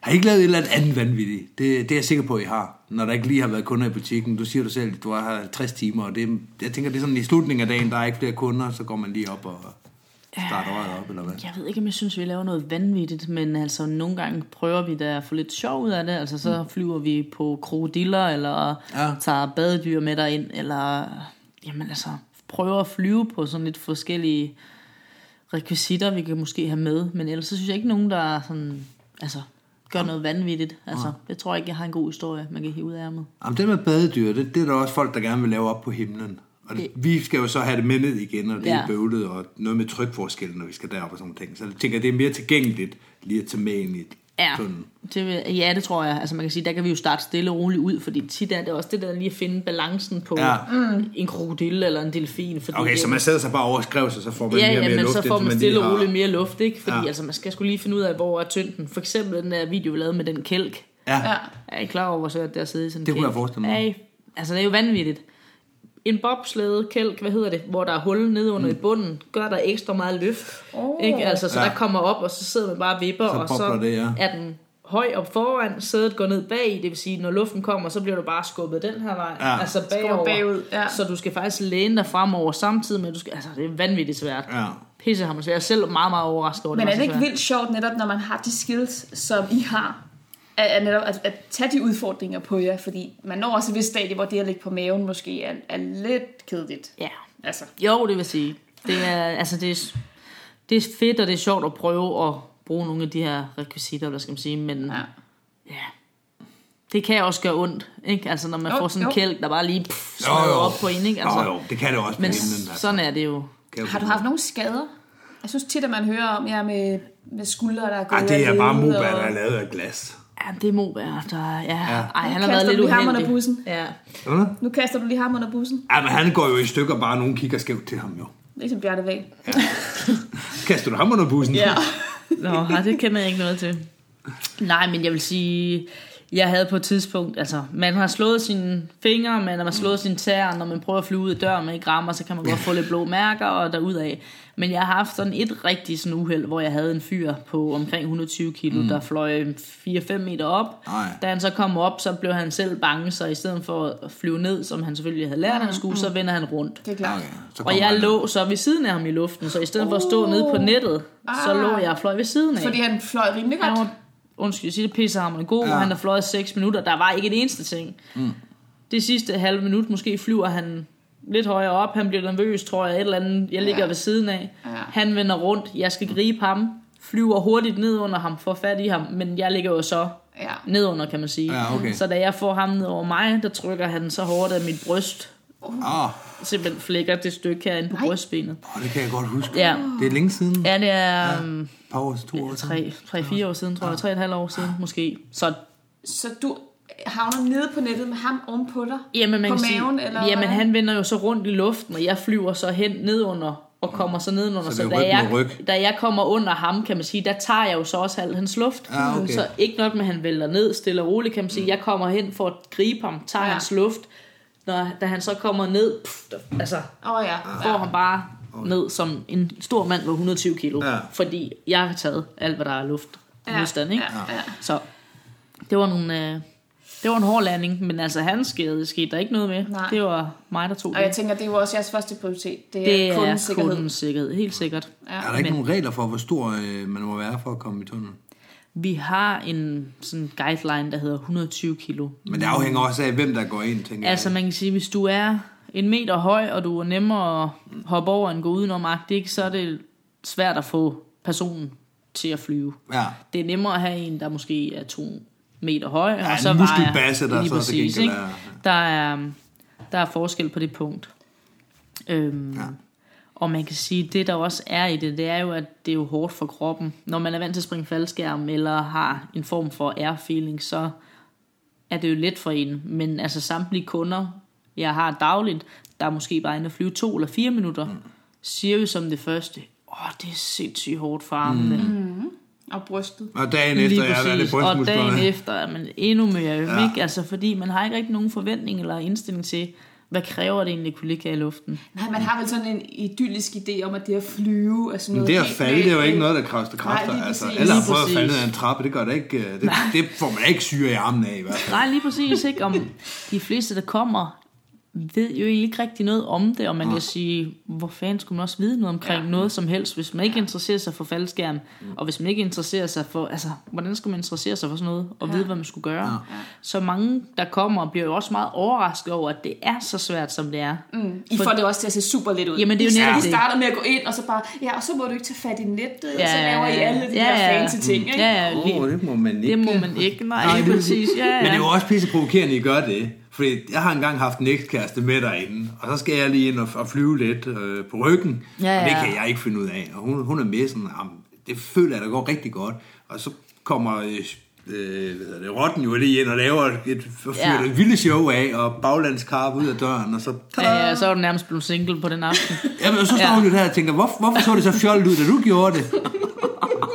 Har I ikke lavet et eller andet andet vanvittigt? Det, det er jeg sikker på, at I har. Når der ikke lige har været kunder i butikken. Du siger du selv, at du har 50 timer. Og det, jeg tænker, det er sådan i slutningen af dagen, der er ikke flere kunder, så går man lige op og starter røret op, eller hvad? Jeg ved ikke, om jeg synes, vi laver noget vanvittigt, men altså nogle gange prøver vi da at få lidt sjov ud af det. Altså så flyver vi på krokodiller, eller ja. tager badedyr med derind, eller jamen altså prøver at flyve på sådan lidt forskellige rekvisitter, vi kan måske have med. Men ellers så synes jeg ikke nogen, der er sådan, altså, gør noget vanvittigt. Altså, jeg tror ikke, jeg har en god historie, man kan hive ud af ærmet. Jamen, det med badedyr, det, det er der også folk, der gerne vil lave op på himlen. Og det, vi skal jo så have det med ned igen, og det ja. er Ja. bøvlet, og noget med trykforskel, når vi skal derop og sådan ting. Så jeg tænker, det er mere tilgængeligt lige at tage med ind i Ja, tunnelen. det vil, ja, det tror jeg. Altså man kan sige, der kan vi jo starte stille og roligt ud, fordi tit er det også det der lige at finde balancen på Ja. en krokodille eller en delfin. Fordi Okay, det, så man sætter sig bare over og skriver sig, så får man Ja, mere, ja, mere men luft. så får man stille og har- roligt mere luft, ikke? Fordi Ja. altså, man skal skulle lige finde ud af, hvor er tyngden. For eksempel den der video, vi lavede med den kælk. Ja, Ja. Er I klar over, hvor svært det er at sidde i sådan en Det kunne kælk? jeg forestille mig. Ja, altså det er jo vanvittigt. En bobslæde, kælk, hvad hedder det, hvor der er hul nede under mm. i bunden, gør der ekstra meget løft. Oh. Ikke? Altså, så Ja. der kommer op, og så sidder man bare og vipper, Så og så det, ja. er den høj op foran, sædet går ned bag, det vil sige, når luften kommer, så bliver du bare skubbet den her vej, Ja. altså bagover. bagud, ja. Så du skal faktisk læne dig fremover samtidig med, at du skal, altså det er vanvittigt svært. Ja. Pisse har man svært. Jeg er selv meget, meget overrasket over, Men det er var det så ikke svært. vildt sjovt netop, når man har de skills, som I har, at, at, netop, at, at tage de udfordringer på jer? Fordi man når også et vist stadie, hvor det at ligge på maven måske er, er lidt kedeligt. Ja. Altså, Jo, det vil sige. Det er, altså, det er, det er fedt, og det er sjovt at prøve at bruge nogle af de her rekvisitter, hvad skal man sige, men ja. ja. ja. Det kan også gøre ondt, ikke? Altså, når man Jo, får sådan en kælk, der bare lige pff, Jo, jo. op på en, ikke? Altså, Jo, jo, det kan det også men himlen. Altså. sådan er det jo. Har du haft nogle skader? Jeg synes tit, at man hører om jer med, med skuldre, der er gået Ej, det er bare Moberg, og- der er lavet af glas. Ja, det må være, der ja. ja. Ej, han har været lidt du lige ham uheldig. under bussen. Ja. Hvad er? Nu kaster du lige ham under bussen. Ja, men han går jo i stykker, bare nogen kigger skævt til ham jo. Ligesom Bjarte Væg. Kaster du ham under bussen? Ja. Nå, nej, det kender jeg ikke noget til. Nej, men jeg vil sige, jeg havde på et tidspunkt, altså, man har slået sine fingre, man har slået sine tæer, når man prøver at flyve ud af døren med ikke rammer, så kan man godt få lidt blå mærker og derudad. Men jeg har haft sådan et rigtig sådan uheld, hvor jeg havde en fyr på omkring 120 kilo, mm. der fløj 4-5 meter op. Ej. Da han så kom op, så blev han selv bange, så i stedet for at flyve ned, som han selvfølgelig havde lært, han skulle, så vender han rundt. Det er klart. Okay, Og jeg han- lå så ved siden af ham i luften, så i stedet for at stå nede på nettet, så lå jeg og fløj ved siden af. Fordi han fløj rimelig Han godt. var, undskyld, jeg siger det, pissehammerende god, Ja. ja. han har fløjet 6 minutter, der var ikke et eneste ting. Mm. Det sidste halve minut, måske flyver han lidt højere op, han bliver nervøs, tror jeg, et eller andet, jeg ligger Ja. ved siden af. Ja. Han vender rundt, jeg skal gribe ham, flyver hurtigt ned under ham, får fat i ham, men jeg ligger jo så Ja. ned under, kan man sige. Ja, okay. Så da jeg får ham ned over mig, der trykker han så hårdt, at mit bryst Åh, simpelthen flækker det stykke herinde på Nej. brystbenet. oh, det kan jeg godt huske. Ja, Det er længe siden. ja det er um, Et par år, to år siden. 3-4 år siden, tror jeg, 3,5 år siden måske. Så Så du havner nede på nettet med ham ovenpå dig? Jamen, man på kan maven, sige, eller jamen hvad? han vender jo så rundt i luften, og jeg flyver så hen nedunder og kommer så nedenunder. Så Så, det er da, ryg jeg, da jeg kommer under ham, kan man sige, der tager jeg jo så også halv hans luft. Ja, okay. Så ikke nok med, at han vælter ned stille og roligt, kan man sige. Jeg kommer hen for at gribe ham, tager Ja. ja. hans luft. Når, da han så kommer ned, pff, der, altså Åh oh, ja. får han bare ned som en stor mand på 120 kilo. Ja. Fordi jeg har taget alt, hvad der er luft. Ja, Modstand, ikke? ja, ja. Så det var nogle... Øh, det var en hård landing, men altså han skete, skete der ikke noget med. Nej. Det var mig, der tog Og jeg det. tænker, det er jo også jeres første prioritet. Det er, Det kundens er sikkerhed. kundens sikkerhed, helt sikkert. Ja. Er der ikke Men- nogen regler for, hvor stor øh, man må være for at komme i tunnelen? Vi har en sådan guideline, der hedder 120 kilo. Men det afhænger også af, hvem der går ind, tænker Altså jeg. man kan sige, hvis du er en meter høj, og du er nemmere at hoppe over en gå udenom ikke, så er det svært at få personen til at flyve. Ja. Det er nemmere at have en, der måske er to meter høj, Ja, og så muskelbasse, der lige så præcis, ikke? er- Der er, der er forskel på det punkt. Øhm, Ja. Ja. Og man kan sige, det der også er i det, det er jo, at det er jo hårdt for kroppen. Når man er vant til at springe faldskærm, eller har en form for air feeling, så er det jo let for en. Men altså samtlige kunder, jeg har dagligt, der er måske bare inde at flyve to eller fire minutter, mm. siger jo som det første, åh, oh, det er sindssygt hårdt for armene. Mm. Og brystet. Og dagen efter, ja, der er det Og dagen efter er man endnu mere øm, Ja. ja. ikke? Altså fordi man har ikke rigtig nogen forventning eller indstilling til, hvad kræver det egentlig at kunne ligge her i luften? Nej, man har vel sådan en idyllisk idé om, at det at flyve er sådan Men noget det at falde, det er jo ikke noget, der koster kræfter. lige altså, præcis. alle har prøvet at falde ned ad en trappe, det gør det ikke. øh, Det, det får man ikke syre i armen af i hvert fald. Nej, lige præcis ikke. Om de fleste, der kommer, ved jo egentlig ikke rigtig noget om det, og man kan sige, hvor fanden skulle man også vide noget omkring ja. noget som helst, hvis man ikke interesserer sig for faldskærm, og hvis man ikke interesserer sig for, altså, hvordan skulle man interessere sig for sådan noget, og ja. vide, hvad man skulle gøre. Ja. Så mange, der kommer, bliver jo også meget overrasket over, at det er så svært, som det er. Mm. I får det også til at se super lidt ud. Jamen, det er jo I- netop I det. starter med at gå ind, og så bare, ja, og så må du ikke tage fat i nettet, og så Ja, laver I alle de ja, her ja. fancy ting, ikke? Ja, ja, oh, det må man ikke. det må man ikke. Nej, Nej, det præcis. Ja, ja. Men det er jo også pisse provokerende, at I gør det. Fordi jeg har engang haft en ekskæreste med derinde, og så skal jeg lige ind og, og flyve lidt øh, på ryggen, Ja, og det ja. kan jeg ikke finde ud af. Og hun, hun er med sådan, jamen, det føler jeg, der går rigtig godt. Og så kommer øh, øh, hvad det, rotten jo lige ind og laver et, fyrer Ja. ja. et vildt show af, og baglandskarp ud af døren, og så... Ja, ja, så er du nærmest blevet single på den aften. Jamen, og så står Ja. ja. hun jo der og tænker, hvor, hvorfor så det så fjollet ud, da du gjorde det?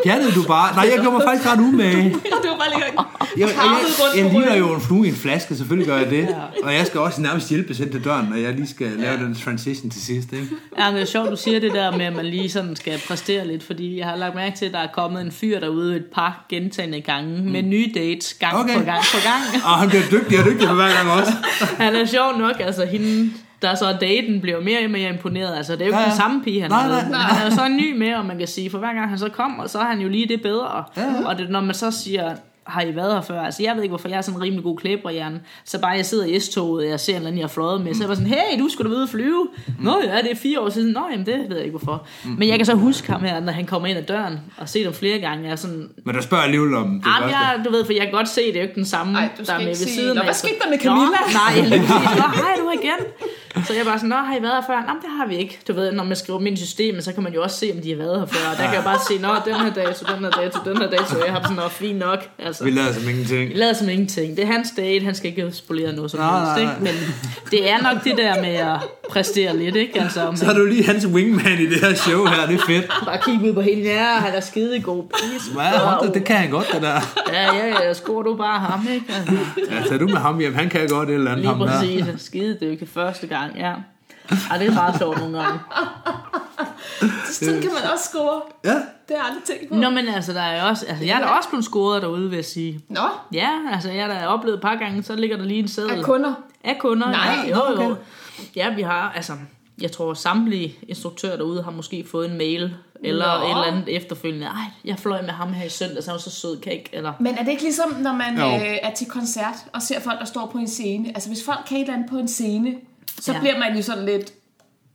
Pjattede du bare? Nej, jeg gjorde mig faktisk ret umage. det var bare lige Jeg, jeg, jeg, ligner jo en flue i en flaske, selvfølgelig gør jeg det. Og jeg skal også nærmest hjælpe sendt til døren, når jeg lige skal lave den transition til sidst. Ikke? Ja, det er sjovt, du siger det der med, at man lige sådan skal præstere lidt, fordi jeg har lagt mærke til, at der er kommet en fyr derude et par gentagende gange med nye dates gang Okay. på gang på gang. Og han bliver dygtigere og dygtigere for hver gang også. Han er sjov nok, altså hende, der så daten, bliver mere og mere imponeret. Altså, det er jo ikke Ja, ja, den samme pige, han Nej, er med. nej, Men Han er jo så en ny med, og man kan sige, for hver gang han så kommer, så er han jo lige det bedre. Ja, ja. Og det, når man så siger, har I været her før? Altså, jeg ved ikke, hvorfor jeg er sådan en rimelig god klæberhjerne. Så bare jeg sidder i S-toget, og jeg ser en eller anden, jeg har fløjet med, så jeg var sådan, hey, du skulle da vide at flyve. Nå ja, det er fire år siden. Nå, jamen det ved jeg ikke, hvorfor. Men jeg kan så huske ham her, når han kommer ind ad døren, og set ham flere gange. Jeg er sådan, Men der spørger jeg alligevel om det Jamen, jeg, du ved, for jeg kan godt se, det er jo ikke den samme, Ej, du skal der er med ikke ved sige, siden "Nå, hvad skete der med Camilla?" Nå, nej, lige præcis. Nå, hej, du er igen. Så jeg bare sådan, nå, har I været her før? Nå, det har vi ikke. Du ved, når man skriver i systemet, så kan man jo også se, om de har været her før. Og der kan jeg bare se, nå, den her dato, den her dato, den her dato. Jeg har sådan, nå, fint nok. Altså, Vi lader som ingenting. vi lader som ingenting. Det er hans date, han skal ikke spolere noget som helst, ikke? Men det er nok det der med at præstere lidt, ikke? Altså, om Så har du lige hans wingman i det her show her, det er fedt. bare kigge ud på hende, ja, han er skide god. Pis. Da, det kan han godt, det der. Ja, ja, ja, scorer du bare ham, ikke? Altså. Ja, tager du med ham hjem, han kan godt et eller andet. Lige præcis. Skide dykke første gang, ja. Ej, det er meget sjovt nogle gange. Sådan kan man også score. Ja, Det har jeg aldrig tænkt på. Nå, men altså, der er jo også, altså, jeg er da også blevet scoret derude, vil jeg sige. Nå, Ja, altså, jeg har da oplevet et par gange, så ligger der lige en seddel. af kunder. Af kunder. Nej, ja, jo, jo. okay. Ja, vi har, altså, jeg tror samtlige instruktører derude har måske fået en mail, eller Nå. et eller andet efterfølgende. Ej, jeg fløj med ham her i søndag, så han var så sød, kan ikke, eller... Men er det ikke ligesom, når man Jo. øh, er til koncert og ser folk, der står på en scene? Altså, hvis folk kan et eller andet på en scene, så Ja. bliver man jo sådan lidt,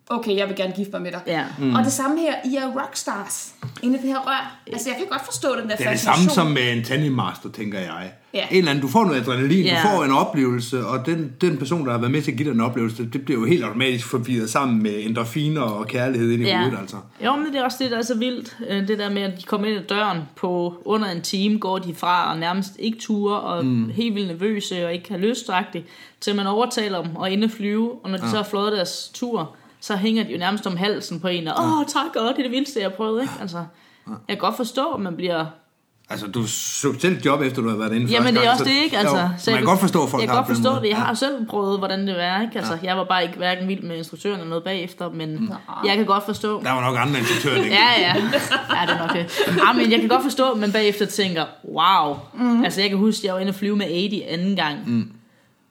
okay, jeg vil gerne gifte mig med dig. Ja. Mm. Og det samme her, I er rockstars inde i det her rør. Altså, jeg kan godt forstå den der det er det fascination. samme som med en tandemmaster, tænker jeg. Ja. En eller anden, du får noget adrenalin, Ja. du får en oplevelse, og den, den person, der har været med til at give dig en oplevelse, det bliver jo helt automatisk forvirret sammen med endorfiner og kærlighed ind i Ja. hovedet, altså. Jo, men det er også det, der er så vildt. Øh, Det der med, at de kommer ind ad døren på under en time, går de fra og nærmest ikke ture og mm. helt vildt nervøse og ikke har lystagtigt, til man overtaler dem og inde flyve. Og når de ja. så har flået deres tur, så hænger de jo nærmest om halsen på en, og åh, tak godt, det er det vildeste, jeg har prøvet, ikke? Altså, jeg kan godt forstå, at man bliver... Altså, du søgte selv job efter, du har været inde Jamen, det er gang, også så- det, ikke? Altså, jo, så man kan godt forstå, at folk Jeg har kan godt forstå det. Jeg Ja. har jo selv prøvet, hvordan det var, ikke? Altså, jeg var bare ikke hverken vild med instruktøren eller noget bagefter, men jeg kan godt forstå... Der var nok andre instruktører, det Ja, ja. Ja, det er nok det. Ja, men jeg kan godt forstå, at man bagefter tænker, wow. Mm. Altså, jeg kan huske, at jeg var inde og flyve med 80 anden gang, mm.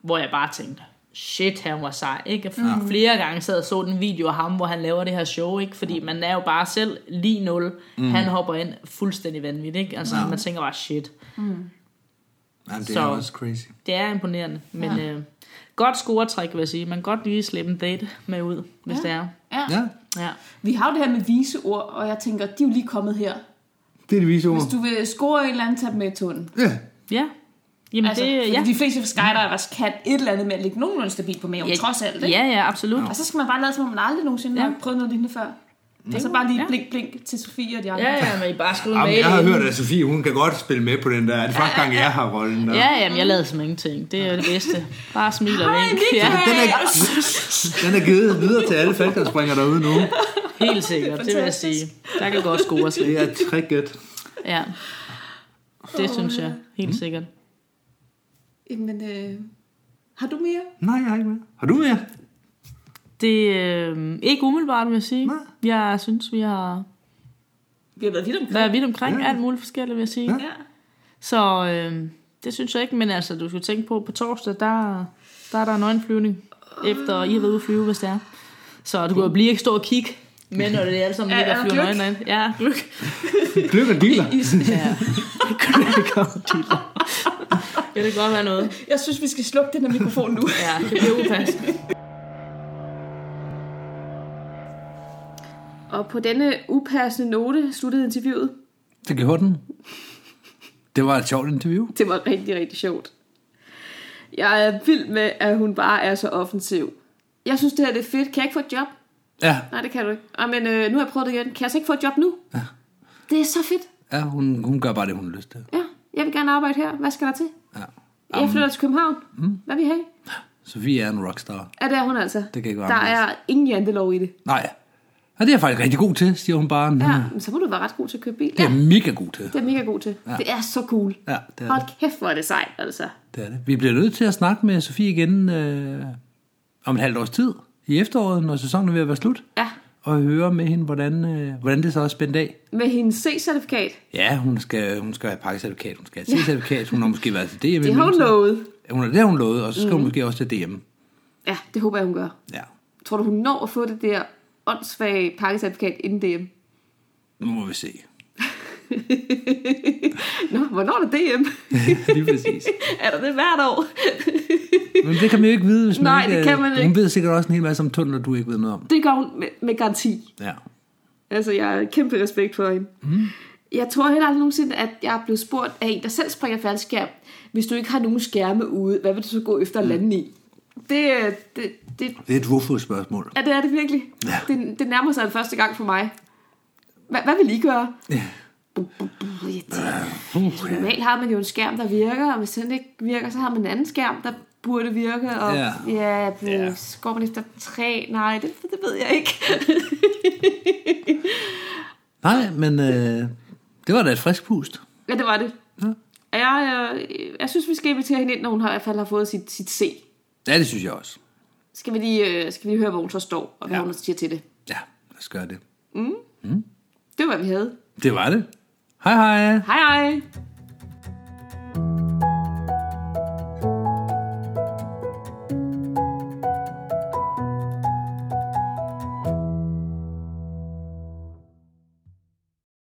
hvor jeg bare tænkte, shit, han var sej, ikke? Mm. Flere gange sad og så den video af ham, hvor han laver det her show, ikke? Fordi man er jo bare selv lige nul. Mm. Han hopper ind fuldstændig vanvittigt, ikke? Altså, man tænker bare, shit. Jamen, det er Så- også crazy. Det er imponerende, men ja. øh, godt scoretræk, vil jeg sige. Man kan godt lige slippe en date med ud, hvis ja. det er. Ja. Ja, Ja. Vi har jo det her med vise ord, og jeg tænker, de er jo lige kommet her. det er det vise ord. Hvis du vil score en eller anden, tag dem med i tunden. Ja, Ja. Jamen Altså, det, ja. de fleste skydivers kan et eller andet med at ligge nogenlunde stabilt på maven, ja, trods alt. Ikke? Ja, ja, absolut. Og så skal man bare lade som om, man aldrig nogensinde Ja. har prøvet noget lignende før. Og så bare lige Ja. blink, blink til Sofie og de andre. Ja, ja, men I bare skrive mail. jeg har hørt, at Sofie, hun kan godt spille med på den der. Det er første gang, jeg har rollen der. Ja, jamen, jeg lavede som ingenting. Det er det bedste. Bare smil og vink. Ja, Den er, den er givet videre til alle faldskærmsspringere derude nu. helt sikkert, det vil jeg sige. Der kan godt score sig. Det er tricket. Ja. Det synes jeg, helt sikkert. Men øh, har du mere? Nej, jeg har ikke mere. Har du mere? Det er øh, ikke umiddelbart, vil jeg sige. Nej. Jeg synes, vi har Vi har været vidt omkring. været vidt omkring Ja. alt muligt forskelligt, vil jeg sige. Ja. Så øh, det synes jeg ikke, men altså, du skal tænke på, på torsdag, der, der er der en øjenflyvning, efter I har været ude at flyve, hvis det er. Så du kan jo blive ikke stå og kigge, men når det er alle sammen Ja, ligger og ja, flyver nøgne ind. Ja, gløk. Gløk og dealer. Ja, gløk og dealer. Ja, det kan godt være noget. Jeg synes, vi skal slukke den her mikrofon nu. Ja, det bliver upassende. Og på denne upassende note sluttede interviewet. Det gjorde den. Det var et sjovt interview. Det var rigtig, rigtig sjovt. Jeg er vild med, at hun bare er så offensiv. Jeg synes, det her det er fedt. Kan jeg ikke få et job? Ja, Nej, det kan du ikke. Ah, men øh, nu har jeg prøvet det igen. Kan jeg så ikke få et job nu? Ja. Det er så fedt. ja hun, hun gør bare det, hun har lyst til. Ja, jeg vil gerne arbejde her. Hvad skal der til? Ja. Jeg flytter til København. Mm. Hvad vil I have? Sofie er en rockstar. Ja, det er hun altså. Det kan ikke være Der er ingen jantelov i det. Nej. Ja, det er jeg faktisk rigtig god til, siger hun bare. Ja, Ja. men så må du være ret god til at købe bil. Det er Ja, mega god til. det er mega god til. Ja. Det er så cool. Ja, det er Hold det. kæft, hvor er det sejt, altså. det er det. Vi bliver nødt til at snakke med Sofie igen øh, om et halvt års tid i efteråret, når sæsonen er ved at være slut. Ja, Og høre med hende, hvordan, øh, hvordan det så er spændt af. med hendes C-certifikat. Ja, hun skal, hun skal have pakkecertifikat, hun skal have C-certifikat, hun har måske været til DM. Det har hun lovet. Ja, Hun har, det hun lovet, og så skal mm. hun måske også til DM. Ja, det håber jeg, hun gør. Ja, Tror du, hun når at få det der åndssvage pakkecertifikat inden DM? nu må vi se. Nå, hvornår er der DM? Lige præcis. er der det hvert år? Men det kan man jo ikke vide, hvis man Nej, ikke... det kan man Hun ikke. ved sikkert også en hel masse om tunneler, du ikke ved noget om. det gør hun med, med garanti. Ja. Altså, jeg har kæmpe respekt for hende. Mm. Jeg tror heller aldrig nogensinde, at jeg er blevet spurgt af en, der selv springer faldskærm. Hvis du ikke har nogen skærme ude, hvad vil du så gå efter at lande i? Det, det, det, Det er et hvorfor-spørgsmål. ja, det er det virkelig. Ja. Det, det nærmer sig den første gang for mig. Hvad, hvad vil I gøre? Ja. Bu, bu, bu, irriterende. Normalt har man jo en skærm, der virker, og hvis den ikke virker, så har man en anden skærm, der burde virke. Og Ja. ja, ja, så går man efter tre. Nej, det, det ved jeg ikke. Nej, men øh, det var da et frisk pust. ja, det var det. Ja. Jeg, jeg, jeg synes, vi skal invitere hende ind, når hun har, i hvert fald har fået sit, sit C. Ja, det synes jeg også. Skal vi lige, øh, skal vi lige høre, hvor hun så står, og hvad Ja. hun siger til det. Ja, lad os gøre det. Det var, hvad vi havde. Det var det. Hej hej. Hej hej!